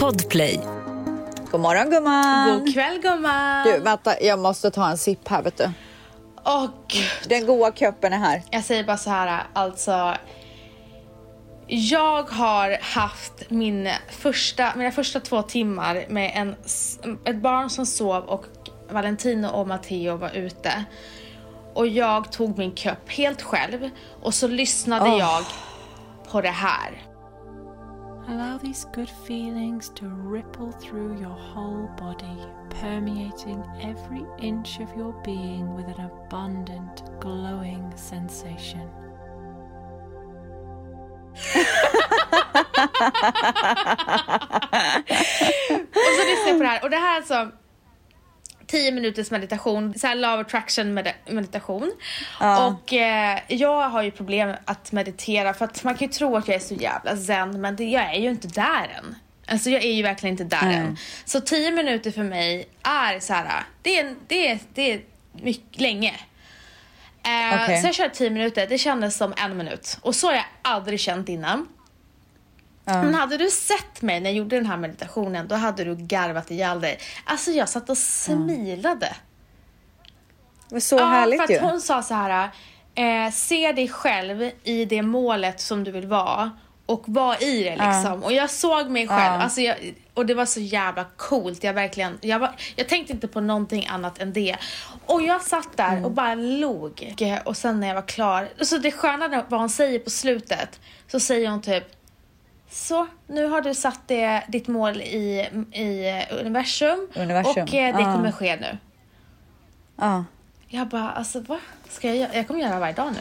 Podplay. God morgon gumman! God kväll gumman! Du, vänta, jag måste ta en sipp här vet du. Åh gud. Den goda kuppen är här. Jag säger bara så här, alltså. Jag har haft min första, mina första två timmar med en, ett barn som sov och Valentino och Matteo var ute. Och jag tog min kupp helt själv och så lyssnade Åh. jag på det här. Allow these good feelings to ripple through your whole body, permeating every inch of your being with an abundant, glowing sensation. Och så lyssnade jag på det här och det här är alltså 10 minuters meditation, så här love attraction med meditation. Och eh, jag har ju problem att meditera för att man kan ju tro att jag är så jävla zen men det, jag är ju inte där än. Alltså jag är ju verkligen inte där än. Så 10 minuter för mig är så här, det är, det är, det är mycket, länge. Eh, Okej. Så jag körde 10 minuter, det kändes som en minut. Och så har jag aldrig känt innan. Men hade du sett mig när jag gjorde den här meditationen då hade du garvat ihjäl dig. Alltså jag satt och smilade. Det var så härligt för att ju. hon sa så här. Eh, se dig själv i det målet som du vill vara och var i det liksom. Och jag såg mig själv, Ja. alltså jag, och det var så jävla coolt. Jag verkligen, jag, var, jag tänkte inte på någonting annat än det. Och jag satt där Mm. och bara log. Och sen när jag var klar, så det sköna vad hon säger på slutet, så säger hon typ så, nu har du satt det, ditt mål i, i universum, Universum, och eh, det ja. kommer ske nu. Ja. Jag bara, alltså vad ska jag göra? Jag kommer göra det varje dag nu.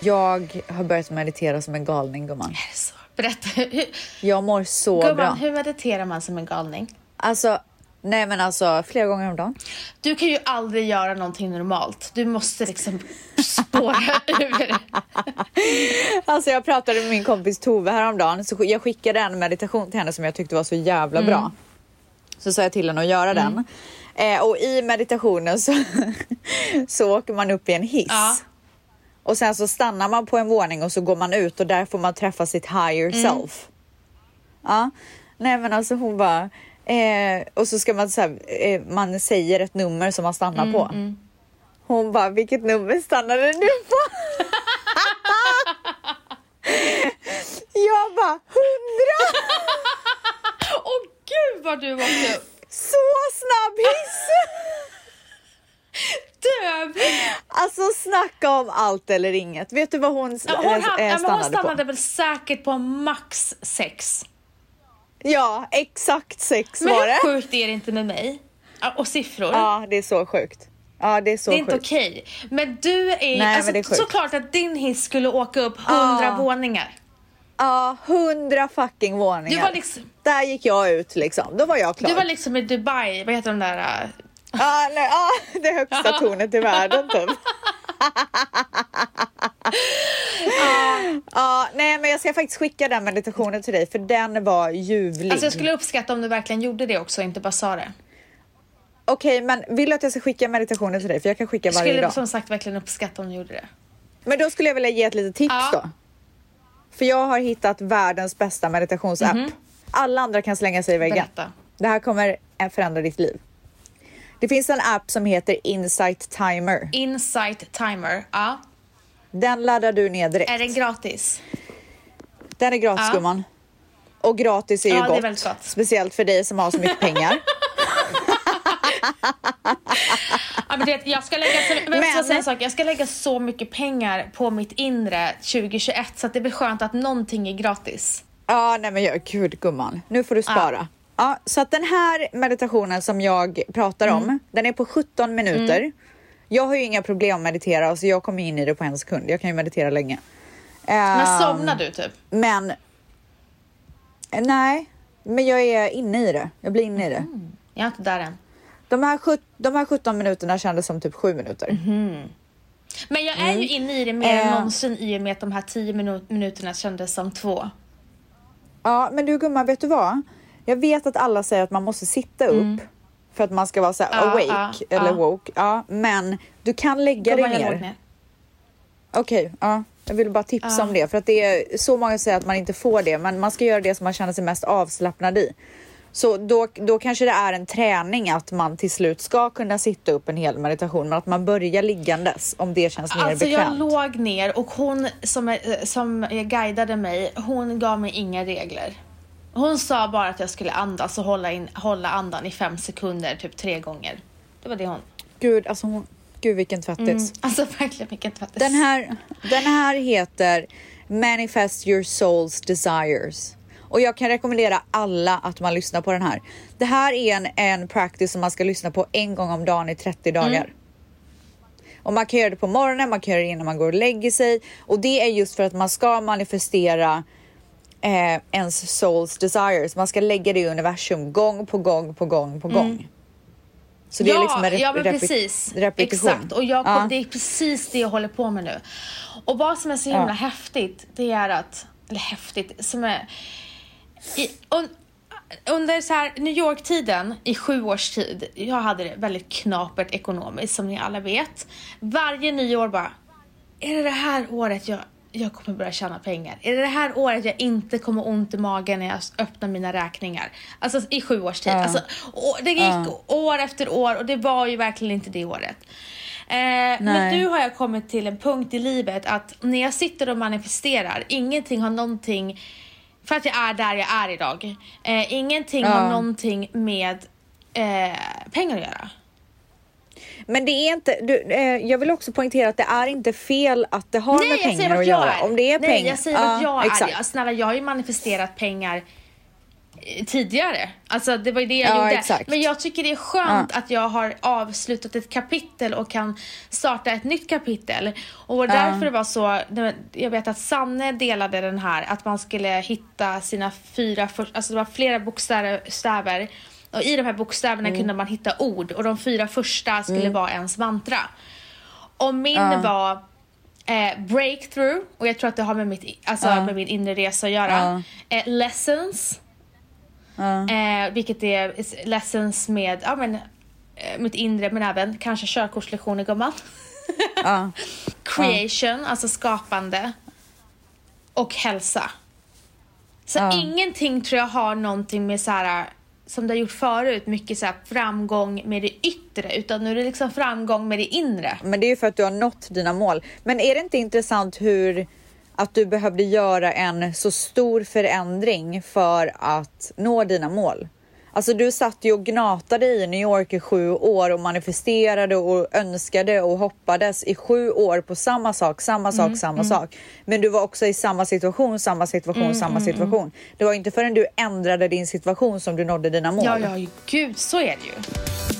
Jag har börjat meditera som en galning gumman. Är det så? Berätta, Jag mår så gumman, bra. hur mediterar man som en galning? Alltså, nej men alltså flera gånger om dagen. Du kan ju aldrig göra någonting normalt. Du måste liksom spåra ur. Alltså jag pratade med min kompis Tove häromdagen, så jag skickade en meditation till henne som jag tyckte var så jävla Mm. bra. Så sa jag till henne att göra den. Eh, och i meditationen så, så åker man upp i en hiss. Ja. Och sen så stannar man på en våning och så går man ut och där får man träffa sitt higher Mm. self. Ja, nej men alltså hon bara, eh, och så ska man så här, eh, man säger ett nummer som man stannar Mm, på. Hon bara, vilket nummer stannade du på? Jag bara, hundra! Åh gud vad du åkte upp! Så snabb hiss! Döv! Alltså snacka om allt eller inget. Vet du vad hon, Ja, hon, eh, han, eh, hon stannade, stannade på? väl säkert på max sex. Ja, exakt sex Men var hur det. sjukt är det inte med mig? Och siffror. Ja, det är så sjukt. Ja, det är så det är inte sjukt. okej. Men du är, Nej, alltså, men är såklart att din hiss skulle åka upp hundra Ja. våningar. Ja, hundra fucking våningar. Du var liksom- Där gick jag ut liksom. Då var jag klar. Du var liksom i Dubai, vad heter de där? äh, Ja, nej, ja, det högsta tornet i världen typ. Ja, nej men jag ska faktiskt skicka den meditationen till dig för den var ljuvlig. Alltså jag skulle uppskatta om du verkligen gjorde det också inte bara sa det. Okej, men vill du att jag ska skicka meditationen till dig? För jag kan skicka Jag varje skulle dag. som sagt verkligen uppskatta om du gjorde det. Men då skulle jag vilja ge ett litet tips Ja. då. För jag har hittat världens bästa meditationsapp. Alla andra kan slänga sig i väggen. Berätta. Det här kommer att förändra ditt liv. Det finns en app som heter Insight Timer. Insight timer. Ja. Den laddar du ner direkt. Är den gratis? Den är gratis Ja. gumman. Och gratis är ju Ja, det är gott. gott. Speciellt för dig som har så mycket pengar. Ja, men jag ska lägga så, men... Men- jag, säga en sak, jag ska lägga så mycket pengar på mitt inre 2021 så att det blir skönt att någonting är gratis. Ja, nej men jag, gud gumman. Nu får du spara. Ja, så att den här meditationen som jag pratar om, Mm. den är på 17 minuter. Jag har ju inga problem att meditera, så jag kommer in i det på en sekund. Jag kan ju meditera länge. Men Ehm, somnar du typ? Men... Nej, men jag är inne i det. Jag blir inne i det. Jag är inte där än. De här, de här 17 minuterna kändes som typ 7 minuter. Men jag är ju inne i det mer än Mm. Eh. någonsin i och med att de här 10 minu- minuterna kändes som två. Ja, men du gumman, vet du vad? Jag vet att alla säger att man måste sitta upp för att man ska vara så här Ja, awake ja, eller ja. woke. Ja, men du kan lägga dig jag ner. Okej, ja. Jag vill bara tipsa om det för att det är så många säger att man inte får det, men man ska göra det som man känner sig mest avslappnad i. Så då, då kanske det är en träning att man till slut ska kunna sitta upp en hel meditation, men att man börjar liggandes om det känns mer Alltså jag bekvämt. låg ner och hon som, är- som guidade mig, hon gav mig inga regler. Hon sa bara att jag skulle andas och hålla, in, hålla andan i fem sekunder, typ tre gånger. Det var det hon... Gud, alltså hon, gud vilken tvättis. Mm, alltså verkligen vilken tvättis. Den här, den här heter Manifest your soul's desires. Och jag kan rekommendera alla att man lyssnar på den här. Det här är en, en practice som man ska lyssna på en gång om dagen i 30 dagar. Och man kan göra det på morgonen, man kan göra det innan man går och lägger sig. Och det är just för att man ska manifestera eh, ens souls desires. Man ska lägga det i universum gång på gång på gång på gång. Så det ja, är liksom en rep- ja men precis. repetition. Exakt. Och jag kom, Ja. det är precis det jag håller på med nu. Och vad som är så himla Ja. häftigt, det är att, eller häftigt, som är i, un, under så här New York-tiden i sju års tid, jag hade det väldigt knapert ekonomiskt som ni alla vet. Varje nyår bara, är det det här året jag, jag kommer börja tjäna pengar? Är det det här året jag inte kommer ont i magen när jag öppnar mina räkningar? Alltså i sju års tid. Ja. Alltså, det gick Ja. år efter år och det var ju verkligen inte det året. Eh, men nu har jag kommit till en punkt i livet att när jag sitter och manifesterar, ingenting har någonting för att jag är där jag är idag. Eh, ingenting Ja. har någonting med eh, pengar att göra. Men det är inte, du, eh, jag vill också poängtera att det är inte fel att det har Nej, med pengar att göra. Om det är Nej, pengar. jag säger vart jag exakt. är. Ja, Snälla, jag har ju manifesterat pengar eh, tidigare. Alltså det var ju det jag Ja, gjorde. exakt. Men jag tycker det är skönt att jag har avslutat ett kapitel och kan starta ett nytt kapitel. Och därför det var så, jag vet att Sanne delade den här, att man skulle hitta sina fyra alltså det var flera bokstäver och i de här bokstäverna Mm. kunde man hitta ord och de fyra första skulle vara ens mantra. Och min var eh, breakthrough och jag tror att det har med, mitt, alltså, Ja. med min inre resa att göra. Eh, lessons, eh, vilket är lessons med ja, men, eh, mitt inre men även kanske körkortslektioner gumman. Creation, alltså skapande. Och hälsa. Så ingenting tror jag har någonting med så här som du har gjort förut, mycket så här framgång med det yttre, utan nu är det liksom framgång med det inre. Men det är ju för att du har nått dina mål. Men är det inte intressant hur att du behövde göra en så stor förändring för att nå dina mål? Alltså du satt ju och gnatade i New York i sju år och manifesterade och önskade och hoppades i sju år på samma sak, samma sak, Mm, samma sak. Men du var också i samma situation, samma situation, Mm, samma situation. Det var inte förrän du ändrade din situation som du nådde dina mål. Ja, ja, gud, så är det ju.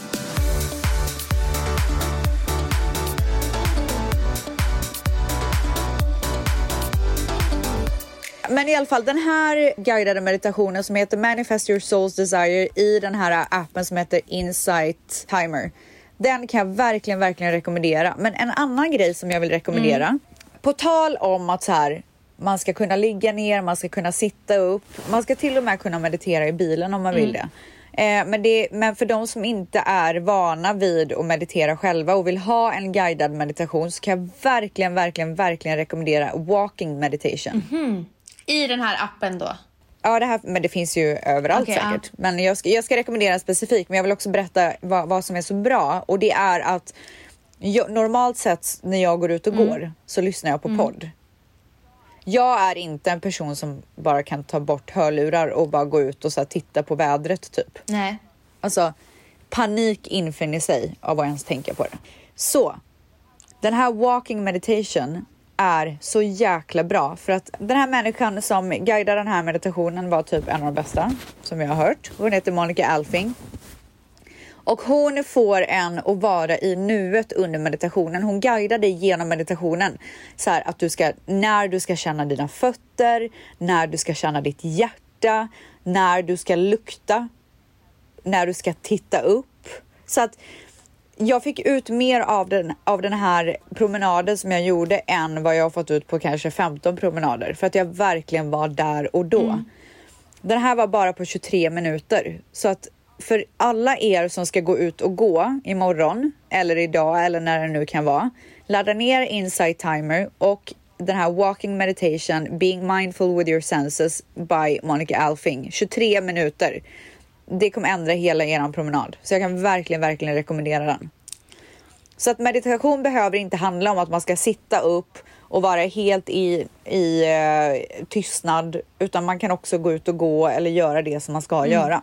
Men i alla fall den här guidade meditationen som heter Manifest your soul's desire i den här appen som heter Insight Timer. Den kan jag verkligen, verkligen rekommendera. Men en annan grej som jag vill rekommendera. På tal om att så här, man ska kunna ligga ner, man ska kunna sitta upp. Man ska till och med kunna meditera i bilen om man vill det. Eh, men, det, men för de som inte är vana vid att meditera själva och vill ha en guidad meditation så kan jag verkligen, verkligen, verkligen rekommendera walking meditation. I den här appen då. Ja, det här, men det finns ju överallt ja. säkert. Men jag ska, jag ska rekommendera specifikt, men jag vill också berätta vad, vad som är så bra och det är att jag, normalt sett när jag går ut och Mm. går så lyssnar jag på podd. Jag är inte en person som bara kan ta bort hörlurar och bara gå ut och så titta på vädret typ. Nej. Alltså panik infinner sig av att ens tänka på det. Så den här walking meditation är så jäkla bra för att den här människan som guidar den här meditationen var typ en av de bästa som jag har hört. Hon heter Monica Alfing. Och hon får en att vara i nuet under meditationen. Hon guidar dig genom meditationen. Så här att du ska, när du ska känna dina fötter, när du ska känna ditt hjärta, när du ska lukta, när du ska titta upp. Så att jag fick ut mer av den, av den här promenaden som jag gjorde än vad jag har fått ut på kanske 15 promenader. För att jag verkligen var där och då. Den här var bara på 23 minuter. Så att för alla er som ska gå ut och gå imorgon eller idag eller när det nu kan vara. Ladda ner Insight Timer och den här Walking Meditation Being Mindful with Your Senses by Monica Alfing. 23 minuter. Det kommer ändra hela er promenad, så jag kan verkligen, verkligen rekommendera den. Så att meditation behöver inte handla om att man ska sitta upp och vara helt i, i uh, tystnad, utan man kan också gå ut och gå eller göra det som man ska mm. göra.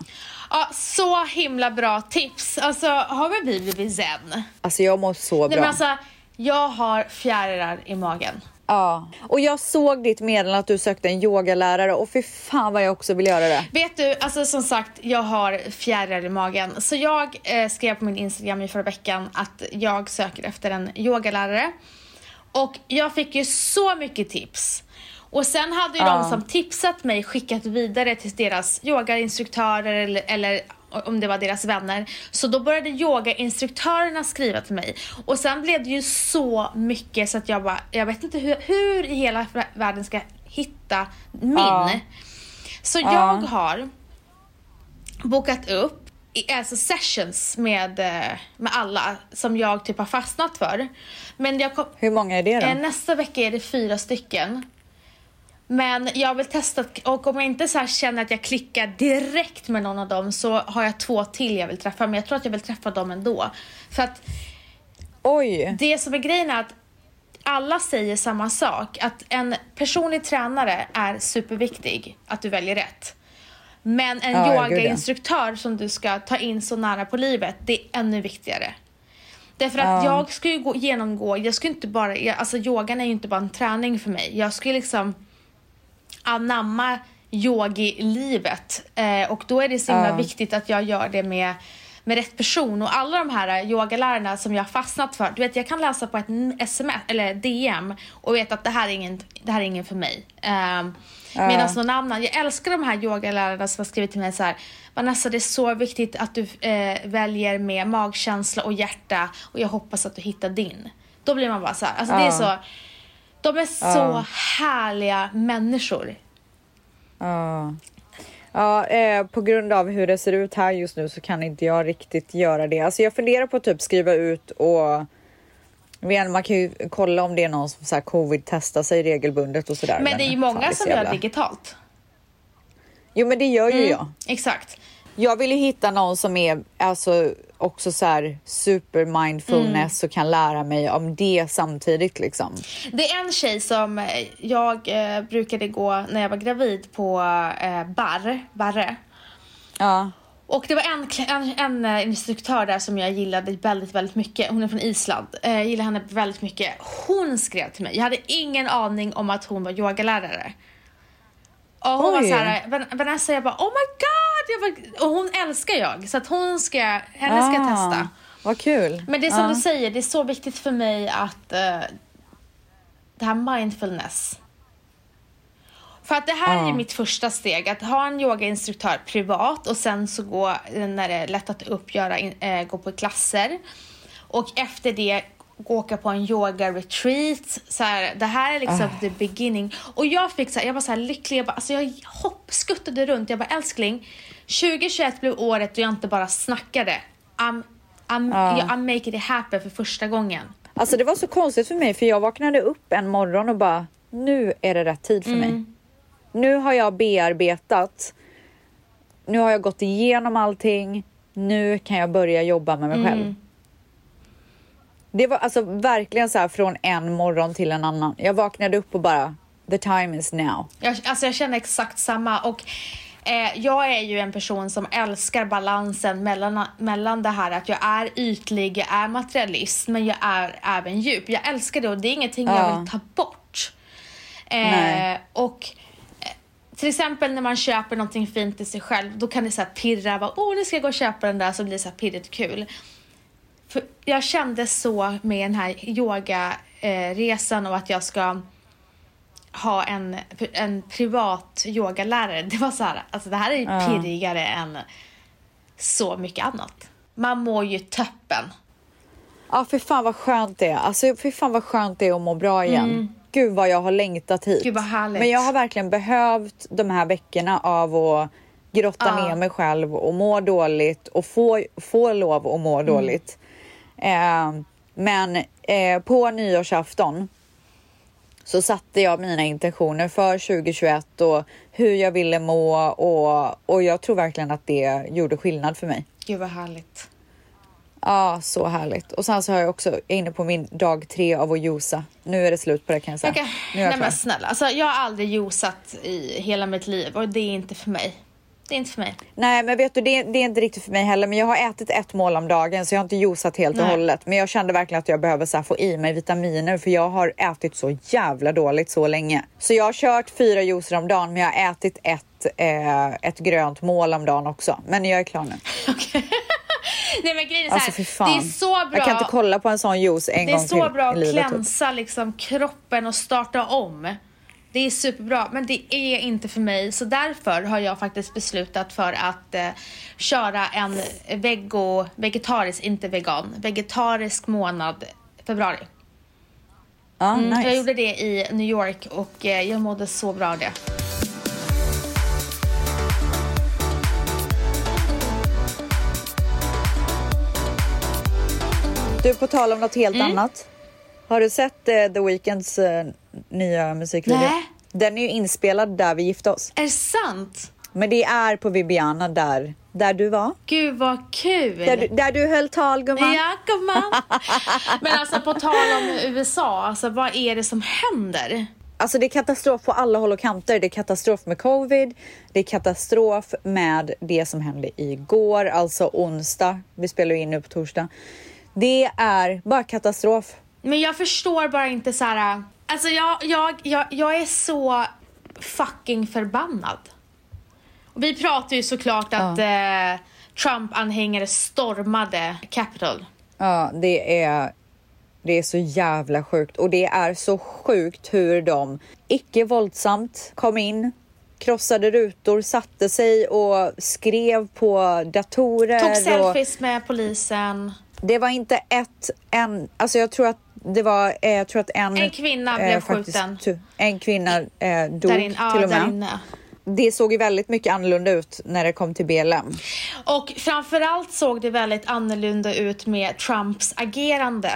Ja, så himla bra tips. Alltså, har vi blivit zen? Alltså, jag mår så bra. Nej, men alltså, jag har fjärilar i magen. Ja, och jag såg ditt meddelande att du sökte en yogalärare och fy fan vad jag också vill göra det. Vet du, alltså som sagt, jag har fjärilar i magen. Så jag eh, skrev på min Instagram i förra veckan att jag söker efter en yogalärare. Och jag fick ju så mycket tips. Och sen hade ju ja. de som tipsat mig skickat vidare till deras yogainstruktörer eller, eller om det var deras vänner. Så då började yogainstruktörerna skriva till mig. Och sen blev det ju så mycket så att jag bara, jag vet inte hur, hur i hela världen ska hitta min. Ja. Så ja. jag har bokat upp alltså sessions med, eh, med alla som jag typ har fastnat för. Men jag kom, Hur många är det då? Eh, nästa vecka är det fyra stycken. Men jag vill testa och om jag inte så känner att jag klickar direkt med någon av dem så har jag två till jag vill träffa. Men jag tror att jag vill träffa dem ändå. För att Oj. det som är grejen är att alla säger samma sak. Att en personlig tränare är superviktig, att du väljer rätt. Men en ja, yogainstruktör som du ska ta in så nära på livet, det är ännu viktigare. Därför att ja. jag ska ju gå, genomgå, jag ska inte bara, jag, alltså yogan är ju inte bara en träning för mig. Jag ska liksom anamma yogi-livet. Eh, och då är det så himla uh. viktigt att jag gör det med, med rätt person. Och alla de här yogalärarna som jag har fastnat för, du vet jag kan läsa på ett sms eller DM och veta att det här är ingen, det här är ingen för mig. Eh, uh. Medan någon annan, jag älskar de här yogalärarna som har skrivit till mig så här, Vanessa det är så viktigt att du eh, väljer med magkänsla och hjärta och jag hoppas att du hittar din. Då blir man bara så här, alltså uh. det är så de är så ja. härliga människor. Ja. Ja, eh, på grund av hur det ser ut här just nu så kan inte jag riktigt göra det. Alltså jag funderar på att typ skriva ut och man kan ju kolla om det är någon som så här covid-testar sig regelbundet och sådär. Men det är ju många som gör digitalt. Jo, men det gör ju mm, jag. Exakt. Jag vill ju hitta någon som är alltså också så här super mindfulness mm. och kan lära mig om det samtidigt liksom. Det är en tjej som jag eh, brukade gå när jag var gravid på eh, bar, Barre. Ja. Och det var en, en, en, eh, instruktör där som jag gillade väldigt, väldigt mycket. Hon är från Island. Eh, jag gillade henne väldigt mycket. Hon skrev till mig. Jag hade ingen aning om att hon var yogalärare. Och hon Oj. var så här, Vanessa, jag bara oh my god! Jag bara, och hon älskar jag, så att hon ska, henne ska jag ah, testa. Vad kul. Men det är som ah. du säger, det är så viktigt för mig att uh, det här mindfulness. För att det här ah. är mitt första steg, att ha en yogainstruktör privat och sen så gå, när det är lättat upp, göra, äh, gå på klasser. Och efter det åka på en yoga-retreat. Så här, det här är liksom uh. the beginning. Och jag fick så här, jag var så lycklig, jag, bara, alltså jag hopp, skuttade runt. Jag bara älskling, 2021 blev året då jag inte bara snackade. I'm, I'm, uh. I'm making it happen för första gången. Alltså det var så konstigt för mig för jag vaknade upp en morgon och bara, nu är det rätt tid för mm. mig. Nu har jag bearbetat. Nu har jag gått igenom allting. Nu kan jag börja jobba med mig mm. själv. Det var alltså verkligen så här från en morgon till en annan. Jag vaknade upp och bara, the time is now. Jag, alltså jag känner exakt samma och eh, jag är ju en person som älskar balansen mellan, mellan det här att jag är ytlig, jag är materialist, men jag är även djup. Jag älskar det och det är ingenting ja. jag vill ta bort. Eh, och eh, till exempel när man köper någonting fint till sig själv, då kan det så här pirra, bara, åh nu ska jag gå och köpa den där, så blir det så här pirrigt kul. För jag kände så med den här yogaresan och att jag ska ha en, en privat yogalärare. Det var så här, alltså det här är ju ja. pirrigare än så mycket annat. Man mår ju töppen. Ja, för fan vad skönt det är. Alltså, för fan vad skönt det är att må bra igen. Mm. Gud vad jag har längtat hit. Gud vad härligt. Men jag har verkligen behövt de här veckorna av att grotta Ja. ner mig själv och må dåligt och få, få lov att må dåligt. Eh, men eh, på nyårsafton så satte jag mina intentioner för 2021 och hur jag ville må och, och jag tror verkligen att det gjorde skillnad för mig. Gud vad härligt. Ja, så härligt. Och sen så har jag också jag är inne på min dag tre av att josa. Nu är det slut på det kan jag säga. Kan, Nu är jag nej klar. men snälla, alltså, jag har aldrig juicat i hela mitt liv och det är inte för mig. Det är inte för mig. Nej, men vet du, det, det är inte riktigt för mig heller. Men jag har ätit ett mål om dagen så jag har inte juicat helt och Nej. hållet. Men jag kände verkligen att jag behöver så få i mig vitaminer för jag har ätit så jävla dåligt så länge. Så jag har kört fyra juicer om dagen, men jag har ätit ett, eh, ett grönt mål om dagen också. Men jag är klar nu. Nej men grejen är Alltså här, det är så bra. Jag kan inte kolla på en sån juice en det är gång så till bra att typ. klänsa liksom kroppen och starta om. Det är superbra, men det är inte för mig. Så därför har jag faktiskt beslutat för att eh, köra en veggo, vegetarisk, inte vegan, vegetarisk månad februari. Ja, Mm, nice. Jag gjorde det i New York och eh, jag mådde så bra av det. Du, på tal om något helt Mm. annat. Har du sett eh, The Weeknds eh, nya musikvideo? Nej. Den är ju inspelad där vi gifte oss. Är det sant? Men det är på Bibiana där, där du var. Gud vad kul! Där du, där du höll tal gumman. Ja, gumman. Men alltså på tal om USA, alltså vad är det som händer? Alltså det är katastrof på alla håll och kanter. Det är katastrof med covid. Det är katastrof med det som hände igår, alltså onsdag. Vi spelar ju in nu på torsdag. Det är bara katastrof. Men jag förstår bara inte så här. Alltså jag, jag, jag, jag är så fucking förbannad. Och vi pratar ju såklart att eh, Trump-anhängare stormade Capitol. Ja, det är, det är så jävla sjukt och det är så sjukt hur de icke våldsamt kom in, krossade rutor, satte sig och skrev på datorer. Tog och selfies med polisen. det var inte ett, en, alltså jag tror att det var, eh, jag tror att en, En kvinna blev skjuten. tu- en kvinna eh, dog in, ja, till och med. Det såg ju väldigt mycket annorlunda ut när det kom till BLM. Och framförallt såg det väldigt annorlunda ut med Trumps agerande.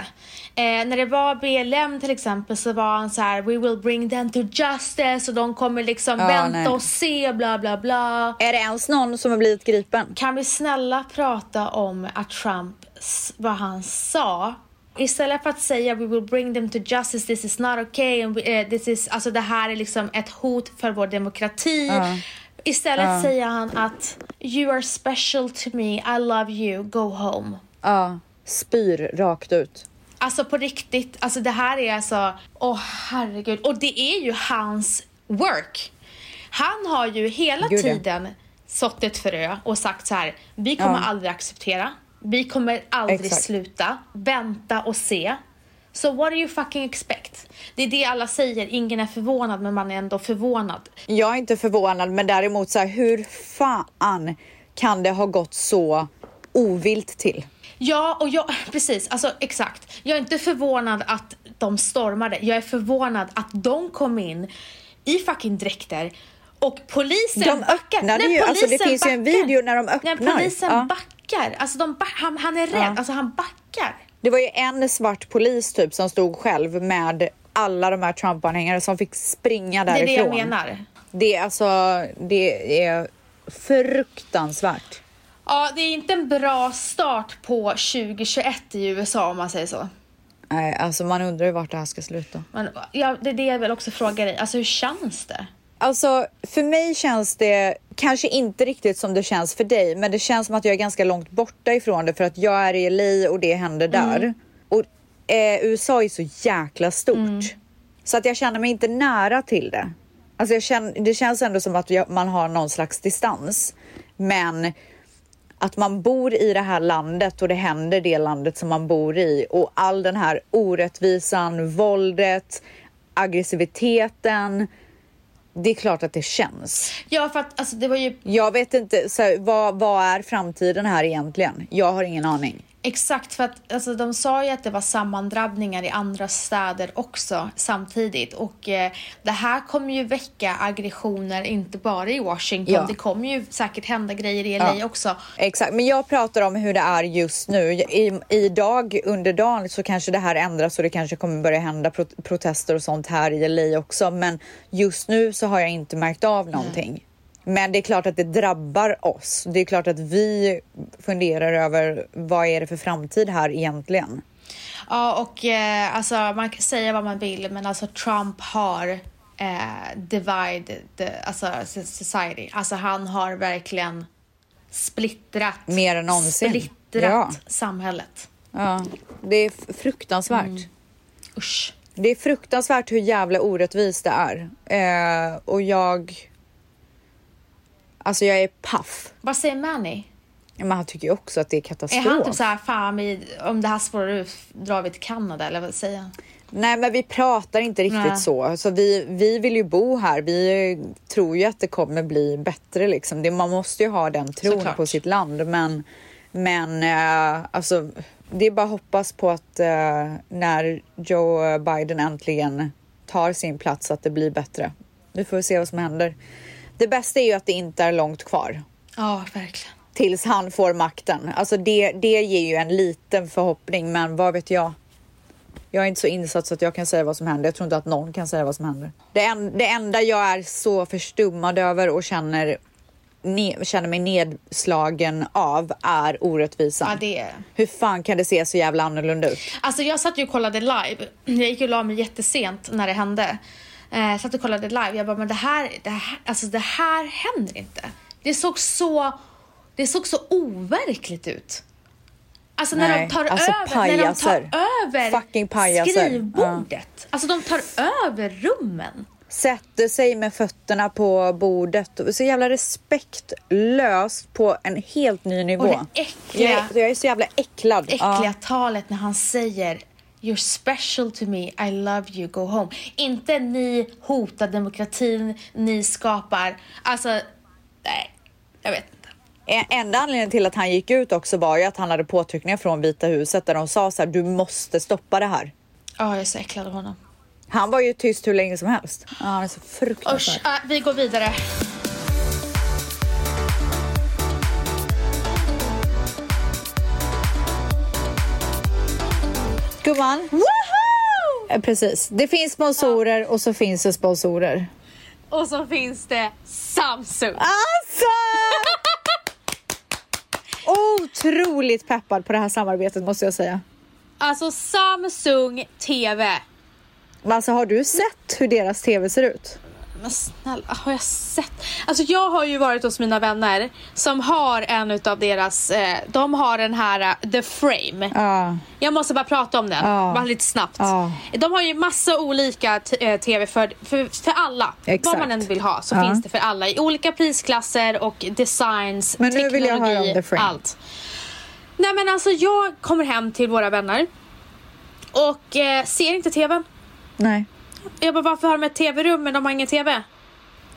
Eh, när det var BLM till exempel så var han så här: we will bring them to justice och de kommer liksom Ja, vänta nej. och se bla bla bla. Är det ens någon som har blivit gripen? Kan vi snälla prata om att Trump, vad han sa? Istället för att säga we will bring them to justice, this is not okay, and we, eh, this is, alltså det här är liksom ett hot för vår demokrati. Istället säger han att you are special to me, I love you, go home. Ja, spyr rakt ut. Alltså på riktigt, alltså det här är alltså, åh herregud. Och det är ju hans work. Han har ju hela Gud, tiden sått ett frö och sagt så här, vi kommer aldrig acceptera, vi kommer aldrig Exakt. sluta, vänta och se. So what do you fucking expect? Det är det alla säger, ingen är förvånad men man är ändå förvånad. Jag är inte förvånad, men däremot så här, hur fan kan det ha gått så ovilt till? Ja, och jag, precis, alltså exakt. Jag är inte förvånad att de stormade. Jag är förvånad att de kom in i fucking dräkter och polisen De backar. öppnade Nej, ju, alltså det polisen finns ju en backar. video när de Nej, öppnar. polisen Ja. backar. Alltså de han, han är rädd, Ja. alltså han backar. Det var ju en svart polis typ som stod själv med alla de här Trump-anhängare som fick springa Det är därifrån. det jag menar. Det är alltså, det är fruktansvärt. Ja, det är inte en bra start på 2021 i USA om man säger så. Nej, alltså man undrar ju vart det här ska sluta. Men, ja, det är det jag vill också fråga dig. Alltså hur känns det? Alltså, för mig känns det kanske inte riktigt som det känns för dig, men det känns som att jag är ganska långt borta ifrån det för att jag är i LA och det händer där. Och eh, USA är så jäkla stort så att jag känner mig inte nära till det. Alltså jag känner, det känns ändå som att jag, man har någon slags distans, men att man bor i det här landet och det händer det landet som man bor i och all den här orättvisan, våldet, aggressiviteten. Det är klart att det känns. Ja, för att alltså, det var ju Jag vet inte, så här, vad, vad är framtiden här egentligen? Jag har ingen aning. Exakt, för att alltså, de sa ju att det var sammandrabbningar i andra städer också samtidigt. Och eh, det här kommer ju väcka aggressioner, inte bara i Washington. Ja. Det kommer ju säkert hända grejer i LA Ja. också. Exakt, men jag pratar om hur det är just nu. I, idag under dagen så kanske det här ändras och det kanske kommer börja hända pro protester och sånt här i LA också. Men just nu så har jag inte märkt av någonting. Men det är klart att det drabbar oss. Det är klart att vi funderar över vad är det för framtid här egentligen? Ja, och eh, alltså man kan säga vad man vill, men alltså Trump har eh, divide the, alltså society. Alltså han har verkligen splittrat, Mer än någonsin. splittrat Ja. samhället. Ja, det är fruktansvärt. Usch. Det är fruktansvärt hur jävla orättvist det är. Eh, och jag... Alltså jag är paff. Vad säger Manny? Men han tycker ju också att det är Är katastrof. han typ såhär, fan vi, om det här spårar ur drar vi till Kanada eller vad säger han? Nej men vi pratar inte riktigt Nej. så. så vi, vi vill ju bo här. Vi tror ju att det kommer bli bättre liksom. Det, man måste ju ha den tron Såklart. på sitt land. Men, men eh, alltså, det är bara att hoppas på att eh, när Joe Biden äntligen tar sin plats att det blir bättre. Nu får vi se vad som händer. Det bästa är ju att det inte är långt kvar Ja, verkligen. tills han får makten. Alltså det, det ger ju en liten förhoppning, men vad vet jag? Jag är inte så insatt så att jag kan säga vad som händer. Jag tror inte att någon kan säga vad som händer. Det, en, det enda jag är så förstummad över och känner, ne, känner mig nedslagen av är orättvisan. Ja, det är Hur fan kan det se så jävla annorlunda ut? Alltså jag satt ju och kollade live. Jag gick och la mig jättesent när det hände. Eh, satt och kollade live. Jag bara, men det här, det här, alltså det här händer inte. Det såg så, det såg så overkligt ut. Alltså när Nej, de tar alltså över, när de pajaser. tar över pajaser. skrivbordet. Alltså de tar över rummen. Sätter sig med fötterna på bordet. Så jävla respektlöst på en helt ny nivå. Och det äckliga- Jag är, jag är så jävla äcklad. äckliga Ja. talet när han säger You're special to me, I love you, go home. Inte ni hotar demokratin, ni skapar... Alltså, nej, jag vet inte. En- Enda anledningen till att han gick ut också var ju att han hade påtryckningar från Vita huset där de sa så här, du måste stoppa det här. Ja, jag är så äcklad av honom. Han var ju tyst hur länge som helst. Ja, han är så Usch, fruktansvärd. äh, vi går vidare. Gumman. Eh, Precis. Det finns sponsorer och så finns det sponsorer. Och så finns det Samsung. Alltså! Otroligt peppad på det här samarbetet måste jag säga. Alltså Samsung TV. Alltså har du sett hur deras tv ser ut? Men snälla, har jag sett? Alltså jag har ju varit hos mina vänner som har en utav deras, eh, de har den här eh, The Frame. Ja. Jag måste bara prata om den, Ja. bara lite snabbt. De har ju massa olika t- eh, TV för, för, för alla. Exakt. Vad man än vill ha så finns det för alla i olika prisklasser och designs, Men nu teknologi, vill jag höra om The Frame. allt. Nej men alltså jag kommer hem till våra vänner och eh, ser inte TVn. Nej. Jag bara, varför har de ett tv-rum men de har ingen tv?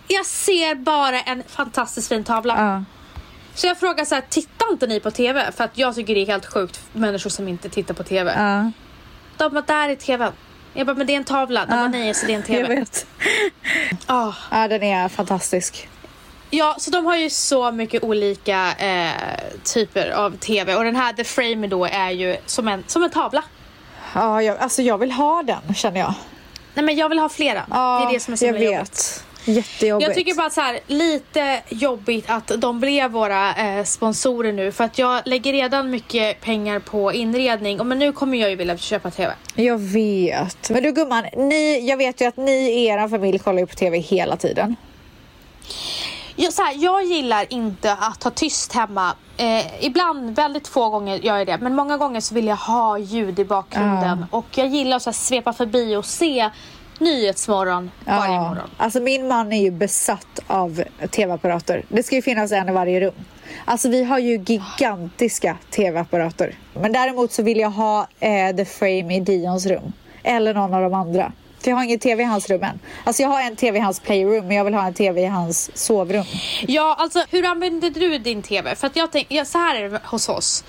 Jag ser bara en fantastiskt fin tavla. Ja. Så jag frågar så här, tittar inte ni på tv? För att jag tycker det är helt sjukt människor som inte tittar på tv. Ja. De bara, där är tvn. Jag bara, men det är en tavla. De bara, nej så det är en Jag tv. vet. Ah. Ja, den är fantastisk. Ja, så de har ju så mycket olika eh, typer av tv. Och den här The Frame då är ju som en, som en tavla. Ja, jag, alltså jag vill ha den känner jag. Nej men jag vill ha flera. Ja, det är det som är så jag vet. jobbigt. Jättejobbigt. Jag tycker bara att så här, lite jobbigt att de blev våra eh, sponsorer nu för att jag lägger redan mycket pengar på inredning och men nu kommer jag ju vilja köpa TV. Jag vet. Men du gumman, ni, jag vet ju att ni i er familj kollar ju på tv hela tiden. Jag, så här, jag gillar inte att ha tyst hemma. Eh, ibland, väldigt få gånger gör jag det, men många gånger så vill jag ha ljud i bakgrunden och jag gillar att så här, svepa förbi och se Nyhetsmorgon varje Ja, morgon. Alltså min man är ju besatt av tv-apparater. Det ska ju finnas en i varje rum. Alltså vi har ju gigantiska tv-apparater. Men däremot så vill jag ha eh, The Frame i Dions rum. Eller någon av de andra. För jag har ingen tv i hans rum än. Alltså jag har en tv i hans playroom men jag vill ha en tv i hans sovrum. Ja, alltså hur använder du din TV? För att jag tänker, ja, så här är det hos oss.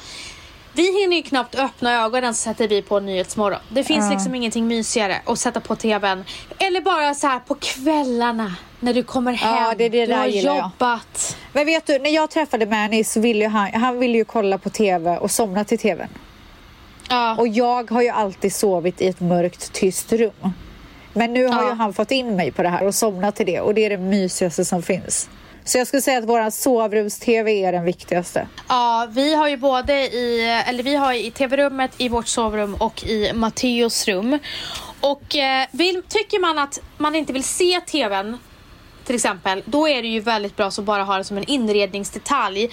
Vi hinner ju knappt öppna ögonen så sätter vi på Nyhetsmorgon. Det finns liksom ingenting mysigare att sätta på TVn. Eller bara så här på kvällarna när du kommer hem. Ja, det är det du har gillar jag. jobbat. Men vet du, när jag träffade Manny så ville han, han ville ju kolla på TV och somna till TVn. Ja. Och jag har ju alltid sovit i ett mörkt, tyst rum. Men nu har Ja. ju han fått in mig på det här och somnat till det och det är det mysigaste som finns. Så jag skulle säga att våran sovrums-TV är den viktigaste. Ja, vi har ju både i, eller vi har i tv-rummet, i vårt sovrum och i Matteos rum. Och eh, vill, tycker man att man inte vill se tvn till exempel, då är det ju väldigt bra att bara ha det som en inredningsdetalj.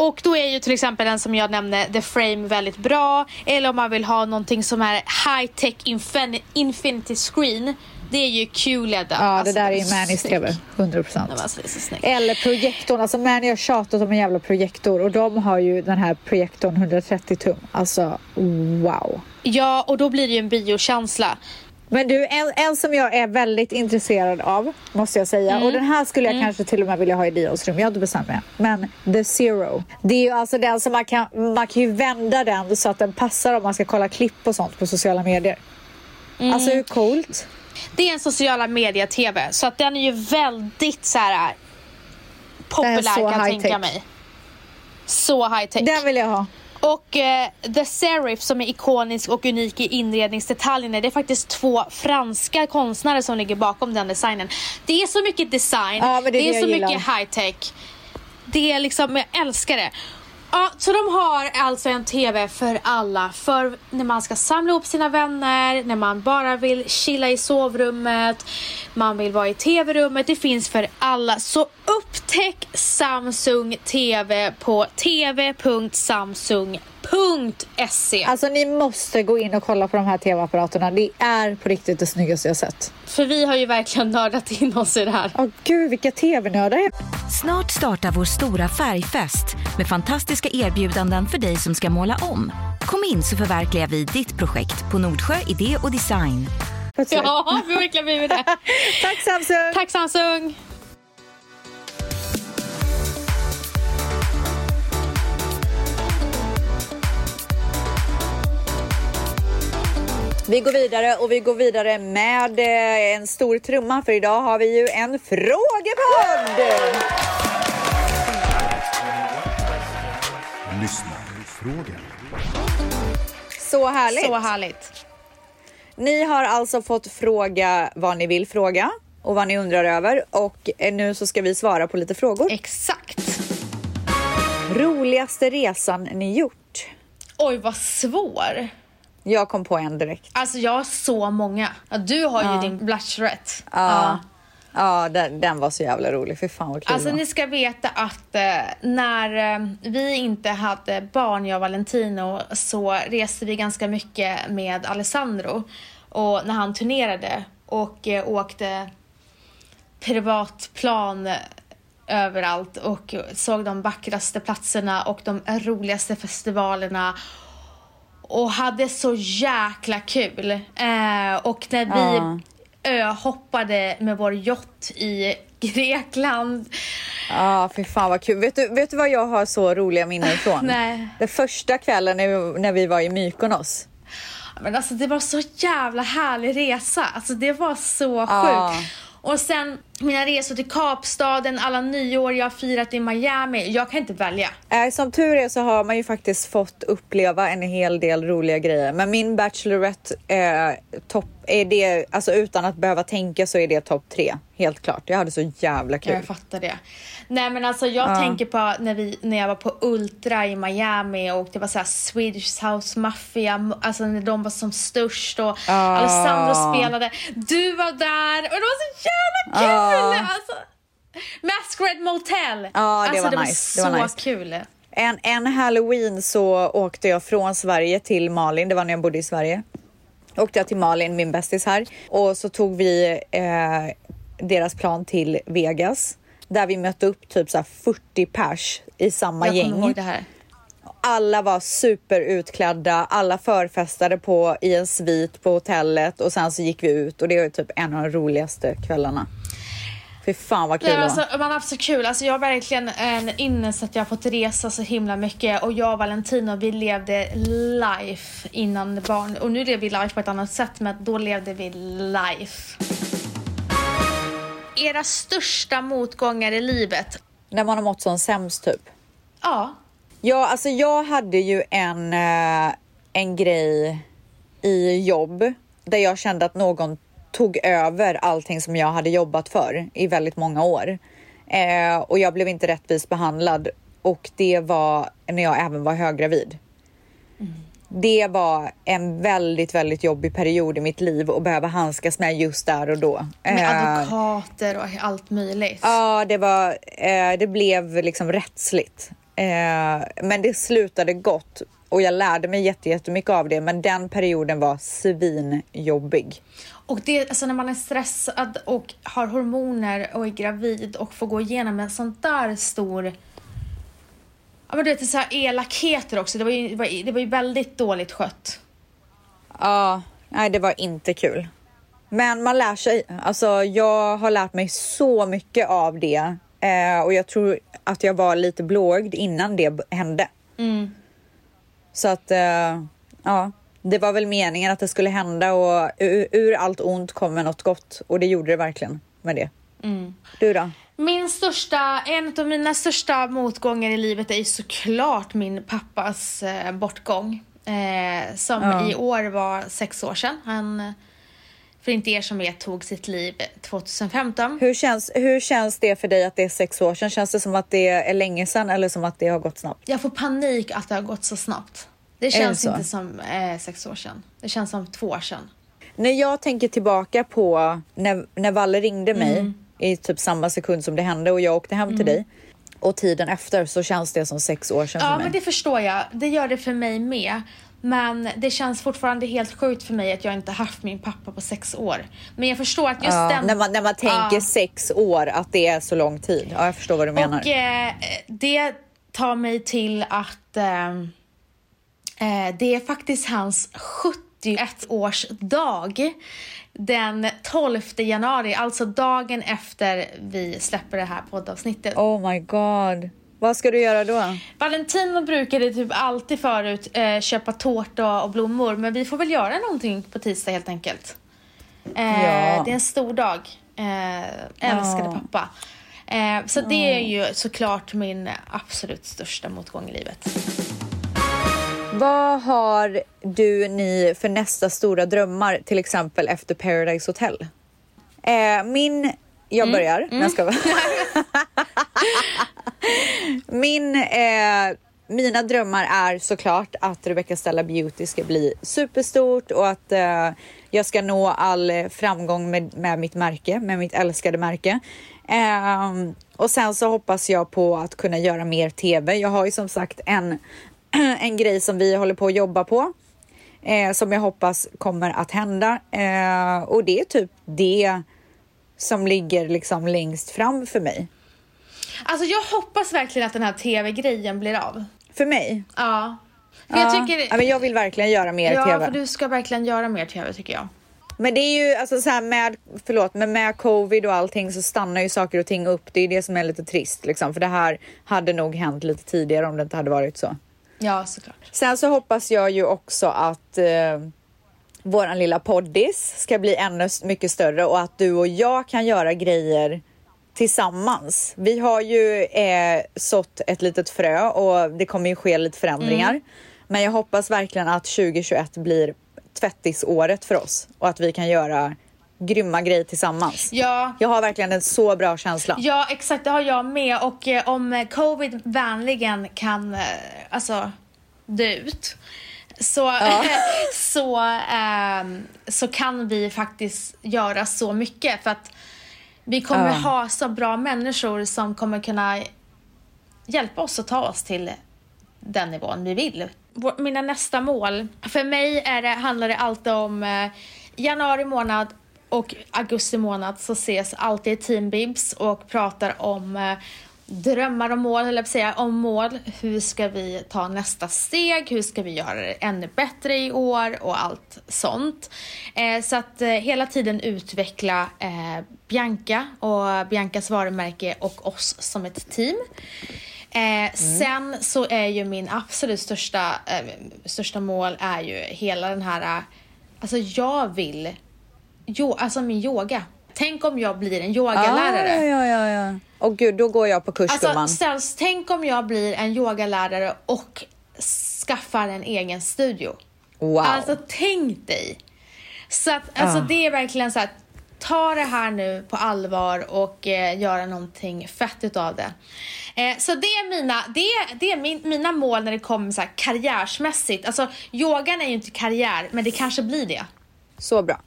Och då är ju till exempel den som jag nämnde, The Frame, väldigt bra. Eller om man vill ha någonting som är high-tech infin- infinity screen. Det är ju QLED. Ja, Alltså, det där är ju Mannys. TV, 100 Nej, men alltså. Eller projektorn, alltså Manny har tjatat om en jävla projektor och de har ju den här projektorn 130 tum. Alltså wow. Ja, och då blir det ju en biokänsla. Men du, en, en som jag är väldigt intresserad av, måste jag säga. Mm. Och den här skulle jag kanske till och med vilja ha i Dios rum. Jag har inte bestämt mig. Men The Zero. Det är ju alltså den som man kan, man kan ju vända den så att den passar om man ska kolla klipp och sånt på sociala medier. Mm. Alltså hur coolt? Det är en sociala media-tv, så att den är ju väldigt så här populär kan jag tänka mig. Så high tech. Den vill jag ha. Och eh, The Serif som är ikonisk och unik i inredningsdetaljerna. Det är faktiskt två franska konstnärer som ligger bakom den designen. Det är så mycket design, Ja, det är det så jag gillar. mycket high tech. Det är liksom, jag älskar det. Ja, så de har alltså en TV för alla. För när man ska samla ihop sina vänner, när man bara vill chilla i sovrummet, man vill vara i TV-rummet. Det finns för alla. Så upptäck Samsung TV på tv.samsung.se. Alltså ni måste gå in och kolla på de här tv-apparaterna. Det är på riktigt det snyggaste jag sett. För vi har ju verkligen nördat in oss i det här. Åh gud vilka tv-nördar. Snart startar vår stora färgfest med fantastiska erbjudanden för dig som ska måla om. Kom in så förverkligar vi ditt projekt på Nordsjö Idé och Design. Ja, vi har verkligen blivit det. Tack Samsung! Tack Samsung! Vi går vidare och vi går vidare med eh, en stor trumma för idag har vi ju en frågepodd! Lyssnarfråga. Så härligt! Så härligt. Ni har alltså fått fråga vad ni vill fråga och vad ni undrar över och eh, nu så ska vi svara på lite frågor. Exakt. Roligaste resan ni gjort? Oj, vad svår. Jag kom på en direkt. Alltså jag har så många. Ja, du har ju din bachelorette. Ja, ja den, den var så jävla rolig. Fy fan vad kul Alltså ni ska veta att eh, när eh, vi inte hade barn, jag och Valentino, så reste vi ganska mycket med Alessandro. Och när han turnerade och eh, åkte privatplan överallt och såg de vackraste platserna och de roligaste festivalerna och hade så jäkla kul. Eh, och när vi Ja. öhoppade med vår yacht i Grekland. Ja, fy fan vad kul. Vet du, vet du vad jag har så roliga minnen från? Nej. Den första kvällen när vi, när vi var i Mykonos. Men alltså det var så jävla härlig resa. Alltså det var så sjukt. Och sen mina resor till Kapstaden, alla nyår jag har firat i Miami. Jag kan inte välja. Äh, Som tur är så har man ju faktiskt fått uppleva en hel del roliga grejer. Men min Bachelorette eh, topp är det, alltså utan att behöva tänka så är det topp tre. Helt klart. Jag hade så jävla kul. Jag fattar det. Nej men alltså jag tänker på när, vi, när jag var på Ultra i Miami och det var så här Swedish House Mafia, alltså när de var som störst och Ah. Alessandro spelade. Du var där och det var så jävla kul! Ah. Alltså, Masquerade Motel! Ja, det alltså, var det nice. var Det så var nice. kul. En, en halloween så åkte jag från Sverige till Malin. Det var när jag bodde i Sverige. Åkte jag till Malin, min bästis här. Och så tog vi eh, deras plan till Vegas. Där vi mötte upp typ så här 40 pers i samma Jag gäng. ihåg det här. Alla var superutklädda, alla förfestade på, i en svit på hotellet och sen så gick vi ut och det var typ en av de roligaste kvällarna. Fy fan vad kul Nej, alltså, man har haft så kul. Alltså, jag har verkligen en ynnest att jag har fått resa så himla mycket. Och jag och Valentino, vi levde life innan barn. Och nu lever vi life på ett annat sätt, men då levde vi life. Era största motgångar i livet? När man har mått som sämst typ. Ja. Ja, alltså jag hade ju en, eh, en grej i jobb där jag kände att någon tog över allting som jag hade jobbat för i väldigt många år. Eh, och jag blev inte rättvist behandlad och det var när jag även var höggravid. Det var en väldigt, väldigt jobbig period i mitt liv att behöva handskas med just där och då. Med Eh, advokater och allt möjligt. Ja, det var, eh, det blev liksom rättsligt. Eh, men det slutade gott och jag lärde mig jätte- jättemycket av det. Men den perioden var svinjobbig. Och det, alltså när man är stressad och har hormoner och är gravid och får gå igenom en sån där stor... Ja men du vet, så här elakheter också. Det var, ju, det, var, det var ju väldigt dåligt skött. Ja, nej, det var inte kul. Men man lär sig. Alltså, jag har lärt mig så mycket av det eh, och jag tror att jag var lite blåögd innan det hände. Mm. Så att, eh, ja, det var väl meningen att det skulle hända och ur, ur allt ont kommer något gott och det gjorde det verkligen med det. Mm. Du då? Min största, en av mina största motgångar i livet är såklart min pappas eh, bortgång. Eh, som Ja. i år var sex år sedan. Han, för inte er som vet, tog sitt liv 2015. Hur känns, hur känns det för dig att det är sex år sedan? Känns det som att det är länge sedan eller som att det har gått snabbt? Jag får panik att det har gått så snabbt. Det känns inte som eh, sex år sedan. Det känns som två år sedan. När jag tänker tillbaka på när, när Valle ringde mig Mm. i typ samma sekund som det hände och jag åkte hem till dig och tiden efter så känns det som sex år sedan Ja, för mig. men det förstår jag. Det gör det för mig med. Men det känns fortfarande helt sjukt för mig att jag inte haft min pappa på sex år. Men jag förstår att just ja, den... när, man, när man tänker Ja. sex år, att det är så lång tid. Ja, jag förstår vad du menar. Och eh, det tar mig till att eh, eh, det är faktiskt hans 71-årsdag. Den 12 januari, alltså dagen efter vi släpper det här poddavsnittet. Oh my god. Vad ska du göra då? Valentino brukade typ alltid förut eh, köpa tårta och blommor, men vi får väl göra någonting på tisdag helt enkelt. Eh, Ja. Det är en stor dag. Eh, älskade Ja. pappa. Eh, så det är ju såklart min absolut största motgång i livet. Vad har du ni för nästa stora drömmar, till exempel efter Paradise Hotel? Eh, min... Jag Mm. börjar. Nej, jag ska min... Eh, mina drömmar är såklart att Rebecca Stella Beauty ska bli superstort och att eh, jag ska nå all framgång med, med mitt märke, med mitt älskade märke. Ehm, och sen så hoppas jag på att kunna göra mer TV. Jag har ju som sagt en, en grej som vi håller på att jobba på eh, som jag hoppas kommer att hända. Eh, och det är typ det som ligger liksom längst fram för mig. Alltså jag hoppas verkligen att den här tv-grejen blir av. För mig? Ja. För Ja. jag tycker... ja, men jag vill verkligen göra mer ja, TV. för du ska verkligen göra mer tv tycker jag. Men det är ju alltså så här med, förlåt, men med covid och allting så stannar ju saker och ting upp. Det är det som är lite trist liksom, för det här hade nog hänt lite tidigare om det inte hade varit så. Ja, såklart. Sen så hoppas jag ju också att eh, våran lilla poddis ska bli ännu mycket större och att du och jag kan göra grejer tillsammans. Vi har ju eh, sått ett litet frö och det kommer ju ske lite förändringar. Men jag hoppas verkligen att 2021 blir tvättisåret för oss och att vi kan göra grymma grejer tillsammans. Ja, Jag har verkligen en så bra känsla. Ja, exakt. Det har jag med. Och eh, om eh, covid vänligen kan eh, alltså, dö ut så, så, ehm, så kan vi faktiskt göra så mycket. För att vi kommer Ja. ha så bra människor som kommer kunna hjälpa oss att ta oss till den nivån vi vill. Mina nästa mål, för mig är det, handlar det alltid om eh, januari månad och augusti månad så ses alltid Team Bibs och pratar om eh, drömmar och mål, eller säga om mål. Hur ska vi ta nästa steg? Hur ska vi göra det ännu bättre i år och allt sånt. Eh, så att eh, hela tiden utveckla eh, Bianca och Biancas varumärke och oss som ett team. Eh, mm. Sen så är ju min absolut största, eh, största mål är ju hela den här, eh, alltså jag vill, jo, alltså min yoga. Tänk om jag blir en yogalärare. Ah, ja, ja, ja. Och gud, då går jag på kurs Alltså ställs, tänk om jag blir en yogalärare och skaffar en egen studio. Wow. Alltså tänk dig. Så att, alltså Ah. det är verkligen så att ta det här nu på allvar och eh, göra någonting fett utav det. Eh, så det är mina, det är, det är min, mina mål när det kommer så här karriärsmässigt. Alltså yogan är ju inte karriär, men det kanske blir det. Så bra.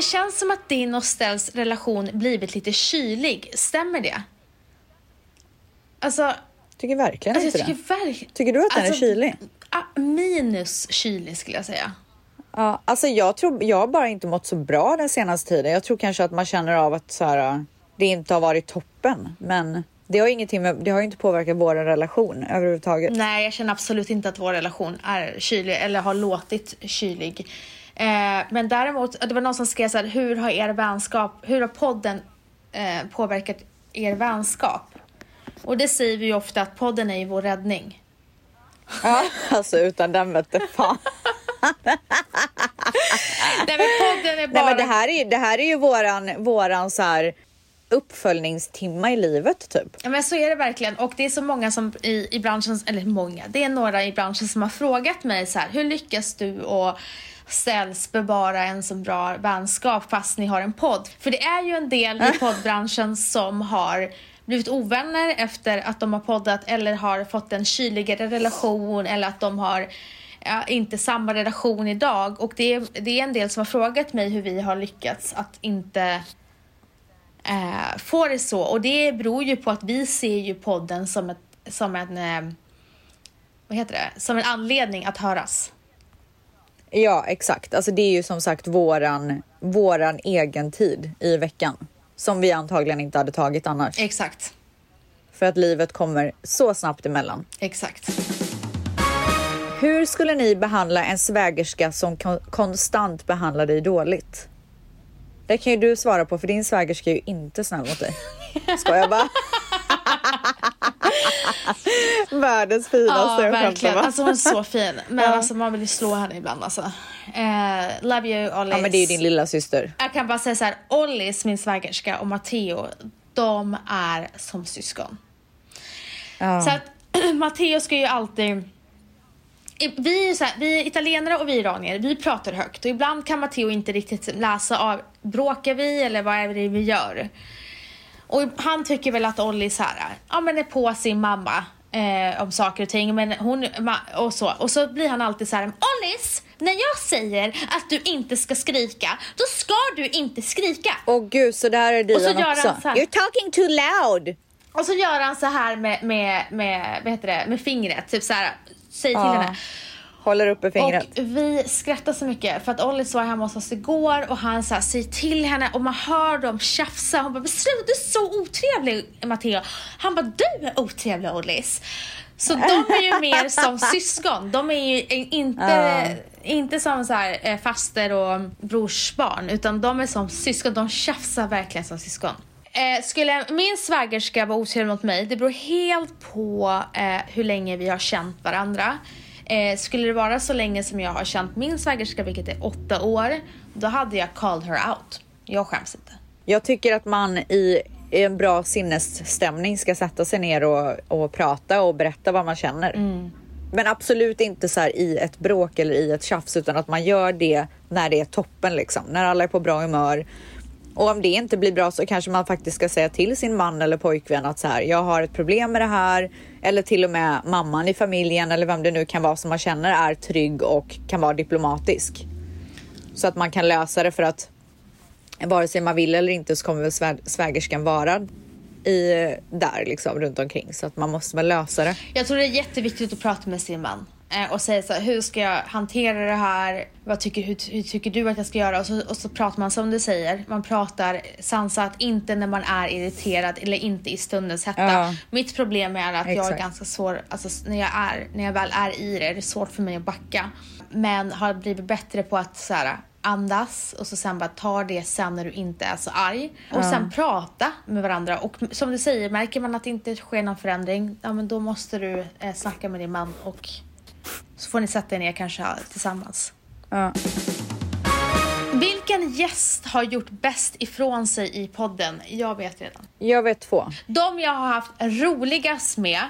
Det känns som att din och Stells relation blivit lite kylig. Stämmer det? Alltså, Tycker verkligen alltså inte tycker det. verkligen... Tycker du att den är Alltså, kylig? ah, Minus kylig skulle jag säga. Ja, alltså jag tror, jag har bara inte mått så bra den senaste tiden. Jag tror kanske att man känner av att så här, det inte har varit toppen, men det har ingenting med, det har inte påverkat vår relation överhuvudtaget. Nej, jag känner absolut inte att vår relation är kylig eller har låtit kylig. Eh, men däremot, det var någon som skrev så här, hur har er vänskap, hur har podden eh, påverkat er vänskap? Och det säger vi ju ofta att podden är ju vår räddning. Ja, alltså utan den vete fan. Nej men podden är bara... Nej men det här är det här är ju våran, våran så här uppföljningstimma i livet typ. Ja men så är det verkligen och det är så många som i, i branschen, eller många, det är några i branschen som har frågat mig så här, hur lyckas du och ställs bevara en så bra vänskap fast ni har en podd? För det är ju en del i poddbranschen som har blivit ovänner efter att de har poddat eller har fått en kyligare relation eller att de har ja, inte samma relation idag och det är, det är en del som har frågat mig hur vi har lyckats att inte eh, får det så. Och det beror ju på att vi ser ju podden som, ett, som en eh, vad heter det? Som en anledning att höras. Ja, exakt. Alltså det är ju som sagt våran, våran egen tid i veckan som vi antagligen inte hade tagit annars. Exakt. För att livet kommer så snabbt emellan. Exakt. Hur skulle ni behandla en svägerska som kon- konstant behandlar dig dåligt? Det kan ju du svara på för din svägerska är ju inte snäll mot dig. Ska jag bara? Världens finaste Ja, verkligen. Alltså hon är så fin. Men Ja. alltså man vill ju slå henne ibland alltså. Eh, love you Ollis. Ja men det är ju din lilla syster. Jag kan bara säga så här, Ollis, min svägerska och Matteo, de är som syskon. Ja. Så att Matteo ska ju alltid... Vi är, så här, vi är italienare och vi är iranier, vi pratar högt och ibland kan Matteo inte riktigt läsa av, bråkar vi eller vad är det vi gör? Och han tycker väl att Olli så här, ja men är på sin mamma eh, om saker och ting men hon, och så. Och så blir han alltid så här, Ollis! När jag säger att du inte ska skrika, då ska du inte skrika. Åh gud, så där är Dion också. han så här. You're talking too loud. Och så gör han så här med, med, med, vad heter det, med fingret, typ så här, säg till Ja. henne. Håller uppe fingret. Och vi skrattar så mycket för att Ollis var hemma hos oss igår och han så här, säger till henne och man hör dem tjafsa. Hon bara, "Men sluta du är så otrevlig Matteo. Han bara, du är otrevlig Ollis. Så de är ju mer som syskon. De är ju inte, Ja. inte som så här, eh, faster och brorsbarn utan de är som syskon. De tjafsar verkligen som syskon. Eh, skulle min svägerska vara otrevlig mot mig, det beror helt på eh, hur länge vi har känt varandra. Eh, skulle det vara så länge som jag har känt min svägerska, vilket är åtta år, då hade jag called her out. Jag skäms inte. Jag tycker att man i en bra sinnesstämning ska sätta sig ner och, och prata och berätta vad man känner. Men absolut inte så i ett bråk eller i ett tjafs utan att man gör det när det är toppen liksom. När alla är på bra humör. Och om det inte blir bra så kanske man faktiskt ska säga till sin man eller pojkvän att så här, jag har ett problem med det här. Eller till och med mamman i familjen eller vem det nu kan vara som man känner är trygg och kan vara diplomatisk. Så att man kan lösa det för att vare sig man vill eller inte så kommer väl svägerskan vara i, eh, där liksom runt omkring så att man måste väl lösa det. Jag tror det är jätteviktigt att prata med sin man eh, och säger så här, hur ska jag hantera det här? Vad tycker, hur, hur tycker du att jag ska göra? Och så, och så pratar man som du säger, man pratar sansat, inte när man är irriterad eller inte i stundens hetta. Ja. Mitt problem är att jag är Exakt. ganska svår, alltså när jag, är, när jag väl är i det, är det svårt för mig att backa. Men har blivit bättre på att så här, andas och så sen bara ta det sen när du inte är så arg. Och sen prata med varandra. Och som du säger, märker man att det inte sker någon förändring, ja men då måste du eh, snacka med din man och så får ni sätta er ner kanske tillsammans. Ja. Vilken gäst har gjort bäst ifrån sig i podden? Jag vet redan. Jag vet två. De jag har haft roligast med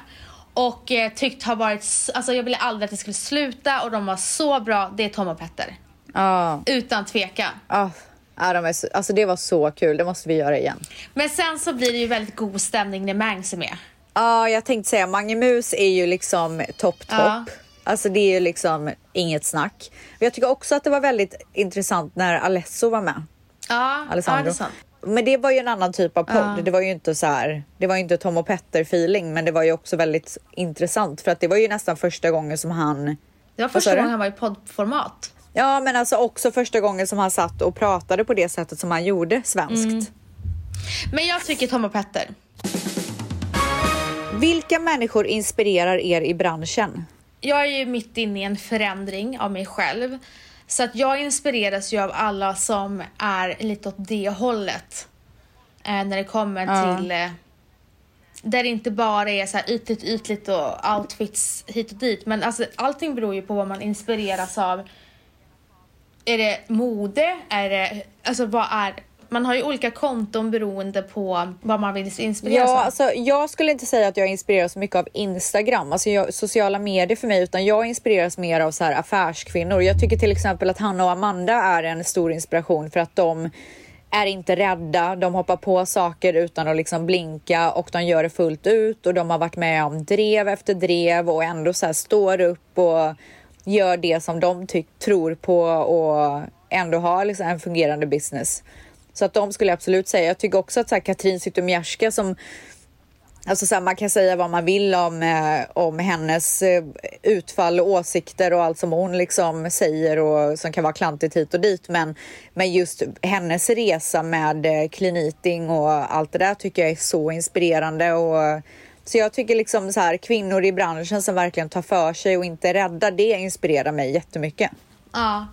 och eh, tyckt har varit, alltså jag ville aldrig att det skulle sluta och de var så bra, det är Tom och Petter. Ja. Utan tvekan. Ja. Ja, de är så, alltså det var så kul, det måste vi göra igen. Men sen så blir det ju väldigt god stämning när Mangs är med. Ja, jag tänkte säga Mange Mus är ju liksom topp, topp. Ja. Alltså det är ju liksom inget snack. Men jag tycker också att det var väldigt intressant när Alesso var med. Ja, Alessandro. ja det är sant. Men det var ju en annan typ av podd. Ja. Det var ju inte så här. Det var inte Tom och Petter feeling, men det var ju också väldigt intressant för att det var ju nästan första gången som han. Det var första gången han var i poddformat. Ja, men alltså också första gången som han satt och pratade på det sättet som han gjorde svenskt. Mm. Men jag tycker Tom och Petter. Vilka människor inspirerar er i branschen? Jag är ju mitt inne i en förändring av mig själv. Så att jag inspireras ju av alla som är lite åt det hållet. Eh, när det kommer Ja. till... Eh, där det inte bara är så här ytligt, ytligt och outfits hit och dit. Men alltså, allting beror ju på vad man inspireras av. Är det mode? Är det... Alltså vad är... Man har ju olika konton beroende på vad man vill inspireras Ja, av. alltså, jag skulle inte säga att jag inspireras så mycket av Instagram, alltså jag, sociala medier för mig, utan jag inspireras mer av så här affärskvinnor. Jag tycker till exempel att Hanna och Amanda är en stor inspiration för att de är inte rädda, de hoppar på saker utan att liksom blinka och de gör det fullt ut och de har varit med om drev efter drev och ändå så här står upp och gör det som de tror på och ändå har liksom en fungerande business. Så att de skulle jag absolut säga. Jag tycker också att så här, Katrin Zytomierska som Alltså så här, man kan säga vad man vill om, eh, om hennes eh, utfall och åsikter och allt som hon liksom säger och som kan vara klantigt hit och dit. Men, men just hennes resa med eh, kliniting och allt det där tycker jag är så inspirerande. Och, så jag tycker liksom så här, kvinnor i branschen som verkligen tar för sig och inte är rädda, det inspirerar mig jättemycket. Ja.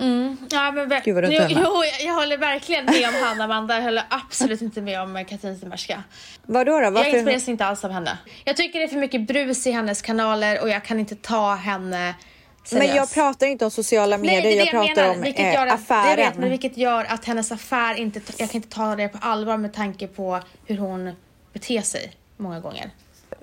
Mm. Ja, men Gud, vad du inte jo, jo, jag, jag håller verkligen med om Hanna Amanda. Jag håller absolut inte med om Katrin Zymerska. Vadå då? Jag Varför? inspireras inte alls av henne. Jag tycker det är för mycket brus i hennes kanaler och jag kan inte ta henne seriöst. Men jag pratar inte om sociala medier, Nej, det är jag det pratar menar, om vilket eh, gör att, affären. Jag vet, men vilket gör att hennes affär inte, jag kan inte ta det på allvar med tanke på hur hon beter sig många gånger.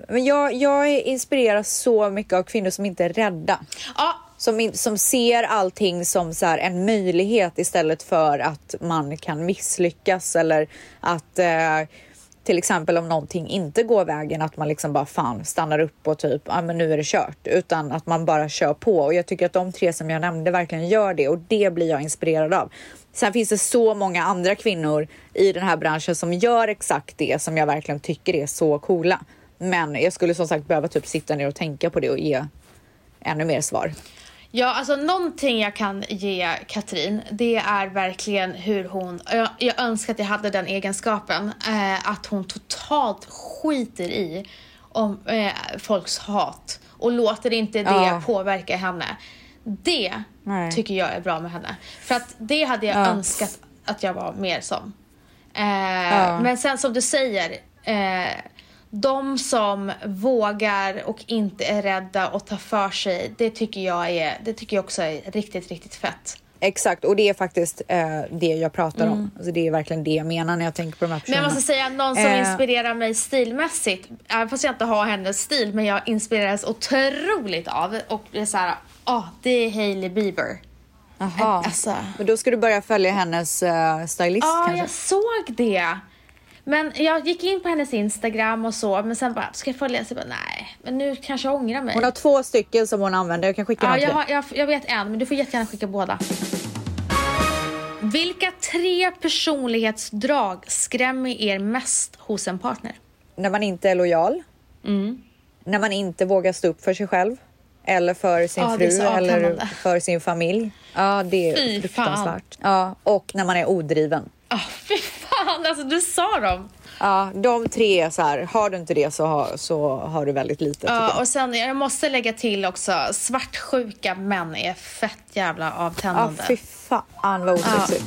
Men jag, jag inspireras så mycket av kvinnor som inte är rädda. Ja, som, som ser allting som så här en möjlighet istället för att man kan misslyckas eller att eh, till exempel om någonting inte går vägen att man liksom bara fan stannar upp och typ ja men nu är det kört utan att man bara kör på och jag tycker att de tre som jag nämnde verkligen gör det och det blir jag inspirerad av. Sen finns det så många andra kvinnor i den här branschen som gör exakt det som jag verkligen tycker är så coola. Men jag skulle som sagt behöva typ sitta ner och tänka på det och ge ännu mer svar. Ja, alltså någonting jag kan ge Katrin, det är verkligen hur hon, jag, jag önskar att jag hade den egenskapen, eh, att hon totalt skiter i om eh, folks hat och låter inte det Ja. påverka henne. Det Nej. tycker jag är bra med henne. För att det hade jag Ja. önskat att jag var mer som. Eh, Ja. Men sen som du säger, eh, de som vågar och inte är rädda och tar för sig, det tycker jag, är, det tycker jag också är riktigt, riktigt fett. Exakt, och det är faktiskt eh, det jag pratar om. Alltså, det är verkligen det jag menar när jag tänker på de här Mm. Men jag personerna. måste säga någon som Eh. inspirerar mig stilmässigt, även fast jag inte har hennes stil, men jag inspireras otroligt av och det är såhär, åh, det är Hailey Bieber. Jaha. Alltså. Men då ska du börja följa hennes uh, stylist Ja, jag såg det. Men jag gick in på hennes Instagram och så, men sen bara, ska jag följa? Så jag bara, nej, men nu kanske jag ångrar mig. Hon har två stycken som hon använder. Jag kan skicka Ja, till jag, har, jag, jag vet en, men du får jättegärna skicka båda. Vilka tre personlighetsdrag skrämmer er mest hos en partner? När man inte är lojal. Mm. När man inte vågar stå upp för sig själv. eller för sin Ja, fru eller för sin familj. Ja, det är Fy fruktansvärt. Ja, och när man är odriven. Ah, fy fan, alltså du sa dem. Ja, de tre är så här, har du inte det så har, så har du väldigt lite Ja, och sen jag måste lägga till också, svartsjuka män är fett jävla Ja, avtändande. fy fan vad osexigt.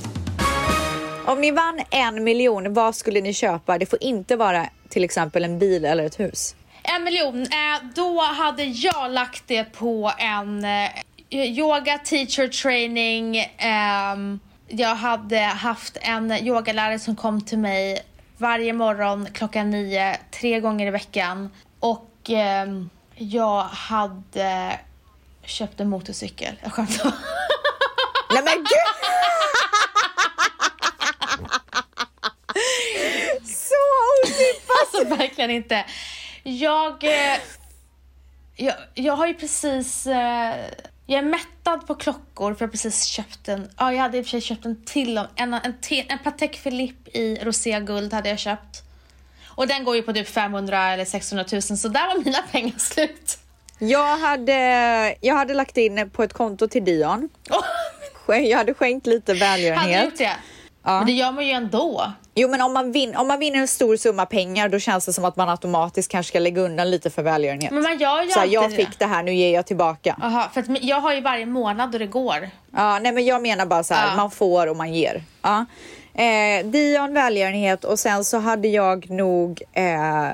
Om ni vann en miljon, vad skulle ni köpa? Det får inte vara till exempel en bil eller ett hus. En miljon, eh, då hade jag lagt det på en eh, yoga teacher training. ehm, jag hade haft en yogalärare som kom till mig varje morgon klockan nio, tre gånger i veckan. Och ehm, jag hade köpt en motorcykel. Jag skämtar. Nej men gud! Så otippat! Alltså verkligen inte. Jag, eh, jag, jag har ju precis... Eh, jag är mättad på klockor för jag precis köpt en... Ja, jag hade i och för sig köpt en till. En, en, till, en Patek Philippe i roséguld hade jag köpt. Och den går ju på typ 500 eller 600 000 så där var mina pengar slut. Jag hade, jag hade lagt in på ett konto till Dion. Jag hade skänkt lite hade du välgörenhet. gjort det? Ja. Men det gör man ju ändå. Jo men om man, vin, om man vinner en stor summa pengar då känns det som att man automatiskt kanske ska lägga undan lite för välgörenhet. Men man gör ju Så här, alltid jag fick det här, nu ger jag tillbaka. Jaha, för att jag har ju varje månad då det går. Ja, nej men jag menar bara så här, Ja. man får och man ger. Ja. Eh, Dion välgörenhet och sen så hade jag nog, eh,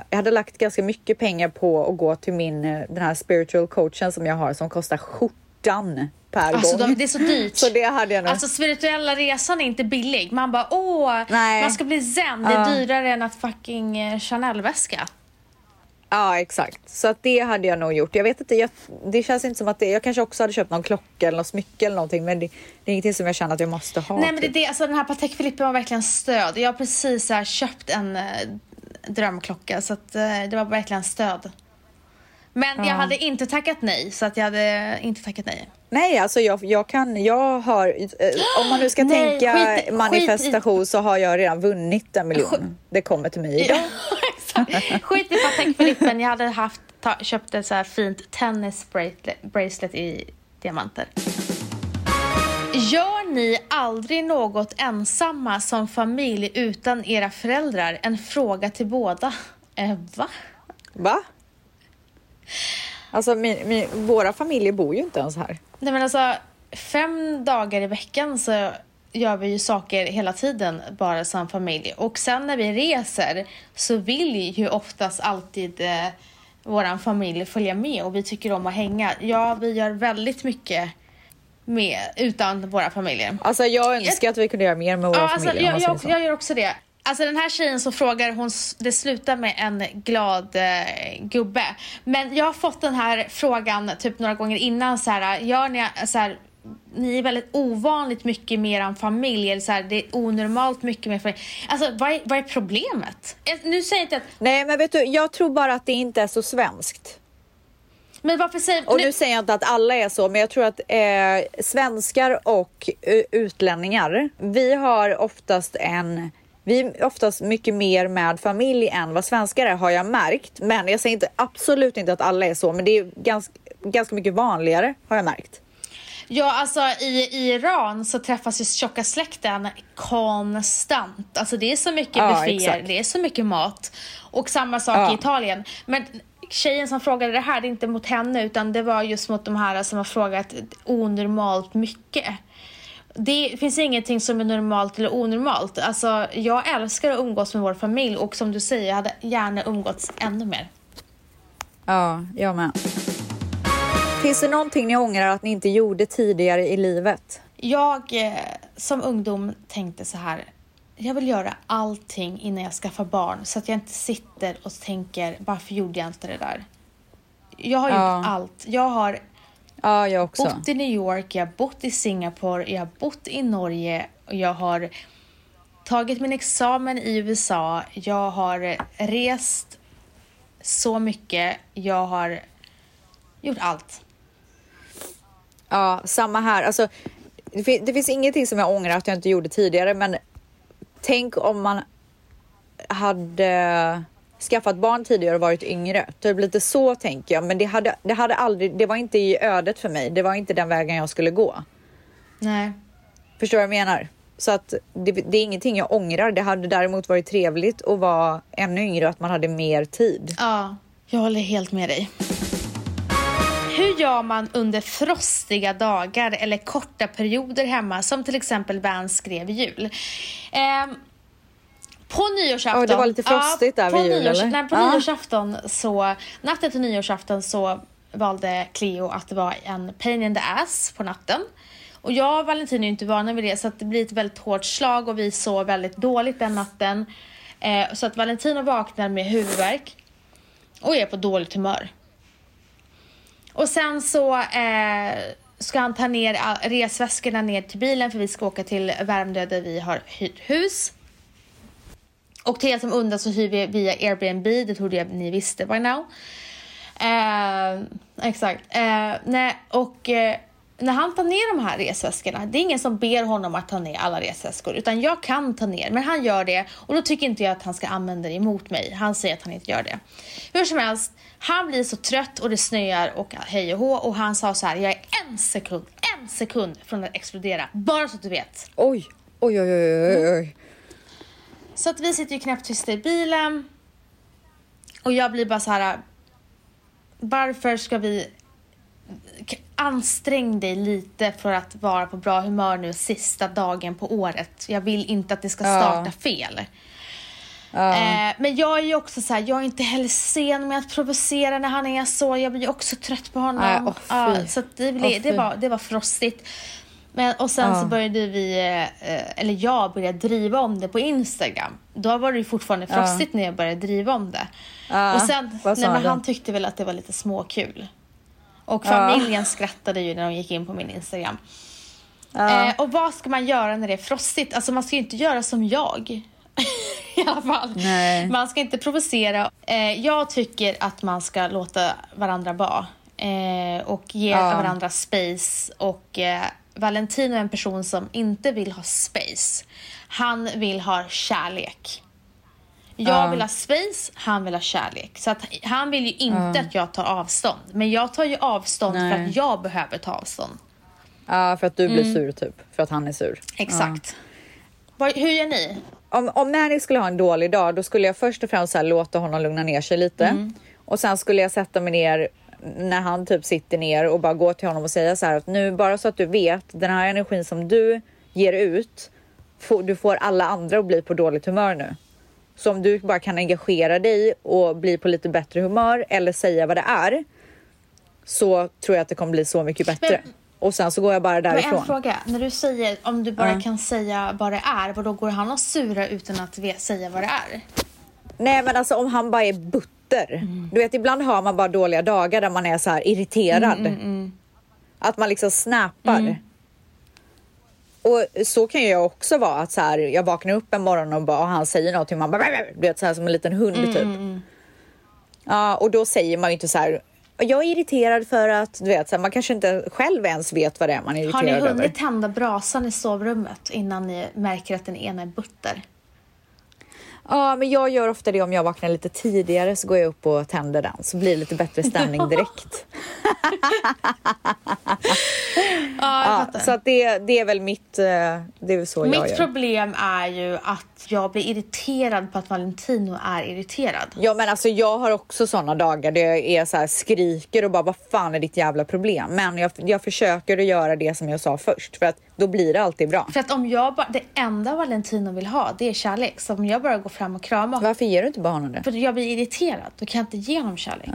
jag hade lagt ganska mycket pengar på att gå till min, eh, den här spiritual coachen som jag har som kostar skjortan per Alltså gång. de, det är så dyrt. Så det hade jag nog. Alltså spirituella resan är inte billig. Man bara åh, Nej. man ska bli zen. Det är Ja. dyrare än att fucking eh, Chanel-väska. Ja, exakt. Så att det hade jag nog gjort. Jag vet inte, jag, det känns inte som att det, jag kanske också hade köpt någon klocka eller något smycke eller någonting, men det, det är ingenting som jag känner att jag måste ha. Nej men det, är typ. det, alltså den här Patek Philippe var verkligen stöd. Jag har precis här, köpt en eh, drömklocka så att eh, det var verkligen stöd. Men jag hade inte tackat nej så att jag hade inte tackat nej. Nej, alltså jag, jag kan, jag har, eh, om man nu ska Nej, tänka skit- skit manifestation så har jag redan vunnit en miljon. Det kommer till mig idag. Skit i Patek. Jag hade haft, ta, köpt ett så här fint tennis bracelet, bracelet i diamanter. Gör ni aldrig något ensamma som familj utan era föräldrar? En fråga till båda. Eh, va? Va? Alltså min, min, våra familjer bor ju inte ens här. Nej men alltså, fem dagar i veckan så gör vi ju saker hela tiden bara som familj. Och sen när vi reser så vill ju oftast alltid eh, våran familj följa med och vi tycker om att hänga. Ja, vi gör väldigt mycket med, utan våra familjer. Alltså jag önskar att vi kunde göra mer med våra Ja, alltså, familjer. om jag, jag, jag gör också det. Alltså den här tjejen som frågar, hon, det slutar med en glad eh, gubbe. Men jag har fått den här frågan typ några gånger innan så här, gör ni så här, ni är väldigt ovanligt mycket med er familj, eller så här, det är onormalt mycket med familj. Alltså vad är, vad är problemet? Eh, Nu säger jag inte att, Nej men vet du, jag tror bara att det inte är så svenskt. men varför säger Och nu säger jag inte att alla är så, men jag tror att eh, svenskar och eh, utlänningar, vi har oftast en vi är oftast mycket mer med familj än vad svenskar är har jag märkt. Men jag säger inte, absolut inte att alla är så, men det är ganska, ganska mycket vanligare har jag märkt. Ja, alltså i, i Iran så träffas ju tjocka släkten konstant. Alltså det är så mycket Ja, bufféer, exakt. det är så mycket mat. Och samma sak Ja. i Italien. Men tjejen som frågade det här, det är inte mot henne utan det var just mot de här som har frågat onormalt mycket. Det finns ingenting som är normalt eller onormalt. Alltså, jag älskar att umgås med vår familj och som du säger, jag hade gärna umgåtts ännu mer. Ja, jag med. Finns det någonting ni ångrar att ni inte gjorde tidigare i livet? Jag eh, som ungdom tänkte så här. Jag vill göra allting innan jag skaffar barn så att jag inte sitter och tänker varför gjorde jag inte det där? Jag har Ja. gjort allt. Jag har Ja, jag också. bott i New York, jag har bott i Singapore, jag har bott i Norge och jag har tagit min examen i USA. Jag har rest så mycket. Jag har gjort allt. Ja, samma här. Alltså, det, fin- det finns ingenting som jag ångrar att jag inte gjorde tidigare, men tänk om man hade skaffat barn tidigare och varit yngre. Typ lite så tänker jag. Men det hade, det hade aldrig, det var inte i ödet för mig. Det var inte den vägen jag skulle gå. Nej. Förstår du vad jag menar? Så att det, det är ingenting jag ångrar. Det hade däremot varit trevligt att vara ännu yngre och att man hade mer tid. Ja, jag håller helt med dig. Hur gör man under frostiga dagar eller korta perioder hemma som till exempel Vans skrev jul? Eh, på nyårsafton... Oh, det var lite frostigt där på vid jul nyårs, eller? Nej, på Ja. nyårsafton så... Natten till nyårsafton så valde Cleo att det var en pain in the ass på natten. Och jag och Valentin är ju inte vana vid det så det blir ett väldigt hårt slag och vi sov väldigt dåligt den natten. Eh, så att Valentino vaknar med huvudvärk och är på dåligt humör. Och sen så eh, ska han ta ner resväskorna ner till bilen för vi ska åka till Värmdö där vi har hyrt hus. Och till er som undrar så hyr vi via Airbnb, det trodde jag ni visste by now. Eh, exakt. Eh, nej, och eh, när han tar ner de här resväskorna, det är ingen som ber honom att ta ner alla resväskor, utan jag kan ta ner, men han gör det och då tycker inte jag att han ska använda det emot mig. Han säger att han inte gör det. Hur som helst, han blir så trött och det snöar och hej och hå och han sa så här, jag är en sekund, en sekund från att explodera, bara så att du vet. Oj, oj, oj, oj, oj, oj. Så att vi sitter ju knäpptysta i bilen. Och jag blir bara så här. Varför ska vi ansträng dig lite för att vara på bra humör nu sista dagen på året. Jag vill inte att det ska Ja. starta fel. Eh, men jag är ju också så här, jag är inte heller sen med att provocera när han är så. Jag blir också trött på honom. Ja, fy. så att det, blev, Åh, det, var, det var frostigt. Men, och sen Ja. så började vi, eh, eller jag började driva om det på Instagram. Då var det ju fortfarande frostigt när jag började driva om det. Ja, och sen, nej, men han tyckte väl att det var lite småkul. Och Ja. familjen skrattade ju när de gick in på min Instagram. Ja. Eh, och vad ska man göra när det är frostigt? Alltså man ska ju inte göra som jag. I alla fall. Nej. Man ska inte provocera. Eh, jag tycker att man ska låta varandra vara. Eh, och ge Ja. varandra space. Och eh, Valentino är en person som inte vill ha space. Han vill ha kärlek. Jag Ja. vill ha space, han vill ha kärlek. Så att han vill ju inte att jag tar avstånd. Men jag tar ju avstånd för Nej. att jag behöver ta avstånd. ja, för att du blir sur typ. För att han är sur. Exakt. Vad, hur gör ni? Om, om Manny skulle ha en dålig dag, då skulle jag först och främst så här, låta honom lugna ner sig lite. Mm. Och sen skulle jag sätta mig ner när han typ sitter ner och bara gå till honom och säga så här att nu bara så att du vet den här energin som du ger ut, får, du får alla andra att bli på dåligt humör nu. Så om du bara kan engagera dig och bli på lite bättre humör eller säga vad det är så tror jag att det kommer bli så mycket bättre. Men- och sen så går jag bara Men därifrån. en fråga. När du säger om du bara Ja. kan säga vad det är, vad då går han och sura utan att säga vad det är? Nej men alltså om han bara är butter. Du vet ibland har man bara dåliga dagar där man är så här irriterad. Att man liksom snappar. Och så kan jag också vara att så här, jag vaknar upp en morgon och, bara, och han säger någonting och man bara du vet så här som en liten hund typ. Ja och då säger man ju inte så här jag är irriterad för att du vet så här, man kanske inte själv ens vet vad det är man är Har ni irriterad över. hunnit tända brasan i sovrummet innan ni märker att den ena är butter? Ja, men jag gör ofta det om jag vaknar lite tidigare så går jag upp och tänder den så blir det lite bättre stämning direkt. Ja, jag Ja, så att det, det är väl mitt, eh, det är väl så jag Mitt gör. problem är ju att jag blir irriterad på att Valentino är irriterad. Ja men alltså jag har också såna dagar där jag är så här, skriker och bara vad fan är ditt jävla problem? Men jag, jag försöker att göra det som jag sa först för att då blir det alltid bra. För att om jag bara, det enda Valentino vill ha, det är kärlek. Så om jag bara går fram och kramar Varför ger du inte bara honom det? För jag blir irriterad, då kan jag inte ge honom kärlek.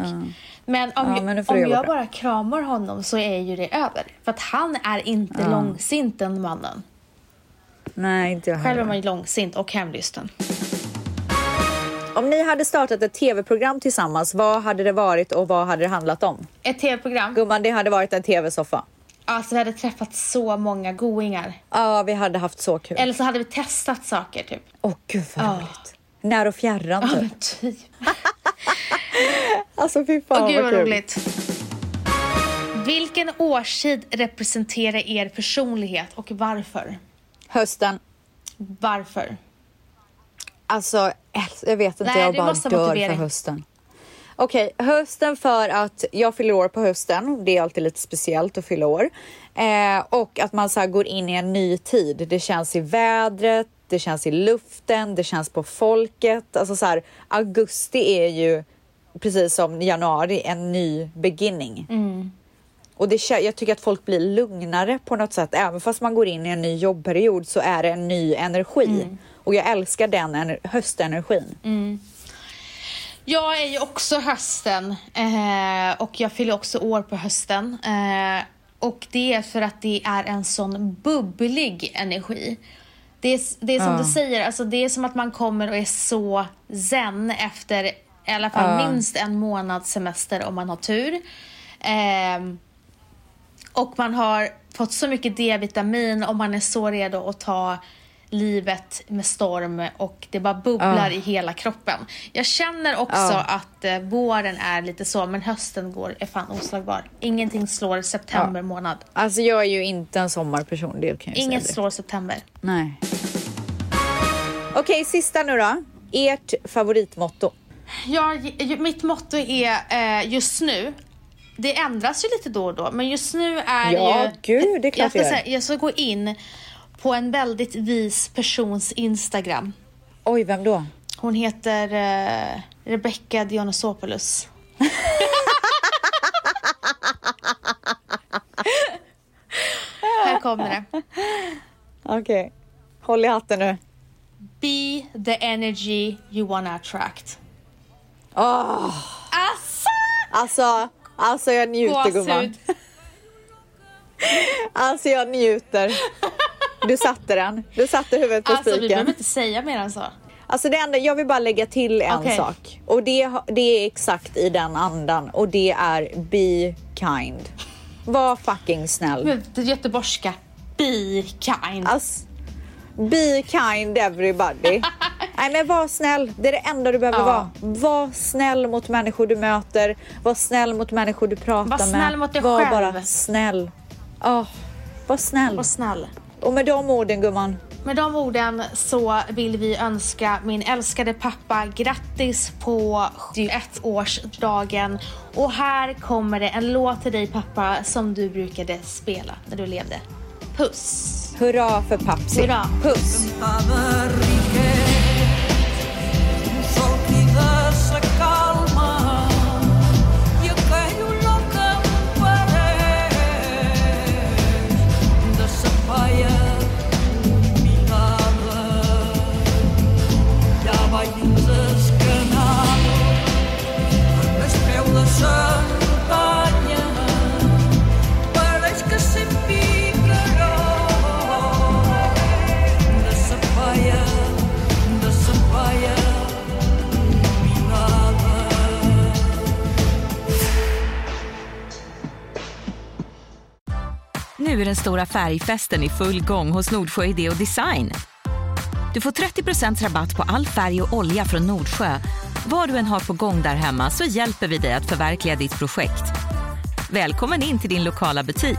Men om, Ja, jag, men om jag bra. bara kramar honom så är ju det över. För att han är inte långsint den mannen. Nej inte jag Själv är man ju långsint och hemlysten. Om ni hade startat ett tv-program tillsammans, vad hade det varit och vad hade det handlat om? Ett tv-program. Gumman, det hade varit en tv-soffa. Alltså vi hade träffat så många goingar. Ja, vi hade haft så kul. Eller så hade vi testat saker typ. Åh gud vad Ja. roligt. När och fjärran Ja typ. men typ. Alltså fy fan Åh gud vad kul. roligt. Vilken årstid representerar er personlighet och varför? Hösten. Varför? Alltså, jag vet inte, Nej, jag bara dör för hösten. Okej, hösten för att jag fyller år på hösten. Det är alltid lite speciellt att fylla år. Eh, och att man så går in i en ny tid. Det känns i vädret, det känns i luften, det känns på folket. Alltså så här, augusti är ju precis som januari en ny beginning. Och det, jag tycker att folk blir lugnare på något sätt. Även fast man går in i en ny jobbperiod så är det en ny energi. Och jag älskar den ener- höstenergin. Jag är ju också hösten eh, och jag fyller också år på hösten. Eh, och det är för att det är en sån bubblig energi. Det är, det är som Ja. du säger, alltså det är som att man kommer och är så zen efter i alla fall Ja. minst en månads semester om man har tur. Ehm, och man har fått så mycket D-vitamin och man är så redo att ta livet med storm och det bara bubblar Ja. i hela kroppen. Jag känner också Ja. att eh, våren är lite så, men hösten går, är fan oslagbar. Ingenting slår september Ja. månad. Alltså jag är ju inte en sommarperson, det kan jag Inget säga. slår september. Nej. Okej, sista nu då. Ert favoritmotto. Ja, mitt motto är eh, just nu, det ändras ju lite då och då, men just nu är Ja, ju... gud, det är klart jag, ska säga, jag ska gå in på en väldigt vis persons Instagram. Oj, vem då? Hon heter eh, Rebecca Dionysopoulos. Här kommer det. Okej. Håll i hatten nu. Be the energy you wanna attract. Åh, Asså! alltså, alltså jag njuter gumman. Gåshud. Alltså jag njuter. Du satte den. Du satte huvudet på Alltså vi spiken. behöver inte säga mer än så. Alltså det enda, jag vill bara lägga till en Okej. sak. Och det, det är exakt i den andan. Och det är be kind. Var fucking snäll. Men Det göteborgska. Be kind. Alltså, be kind everybody. Nej men var snäll. Det är det enda du behöver Ja. vara. Var snäll mot människor du möter. Var snäll mot människor du pratar Var med. snäll mot dig var själv. bara snäll. Ja, var snäll. Var snäll. Och med de orden gumman. Med de orden så vill vi önska min älskade pappa grattis på 71-årsdagen. Och här kommer det en låt till dig pappa som du brukade spela när du levde. Puss! Hurra för Papsi. Hurra. Puss. Nu är den stora färgfesten i full gång hos Nordsjö Idé och Design. Du får 30% rabatt på all färg och olja från Nordsjö. Vad du än har på gång där hemma så hjälper vi dig att förverkliga ditt projekt. Välkommen in till din lokala butik.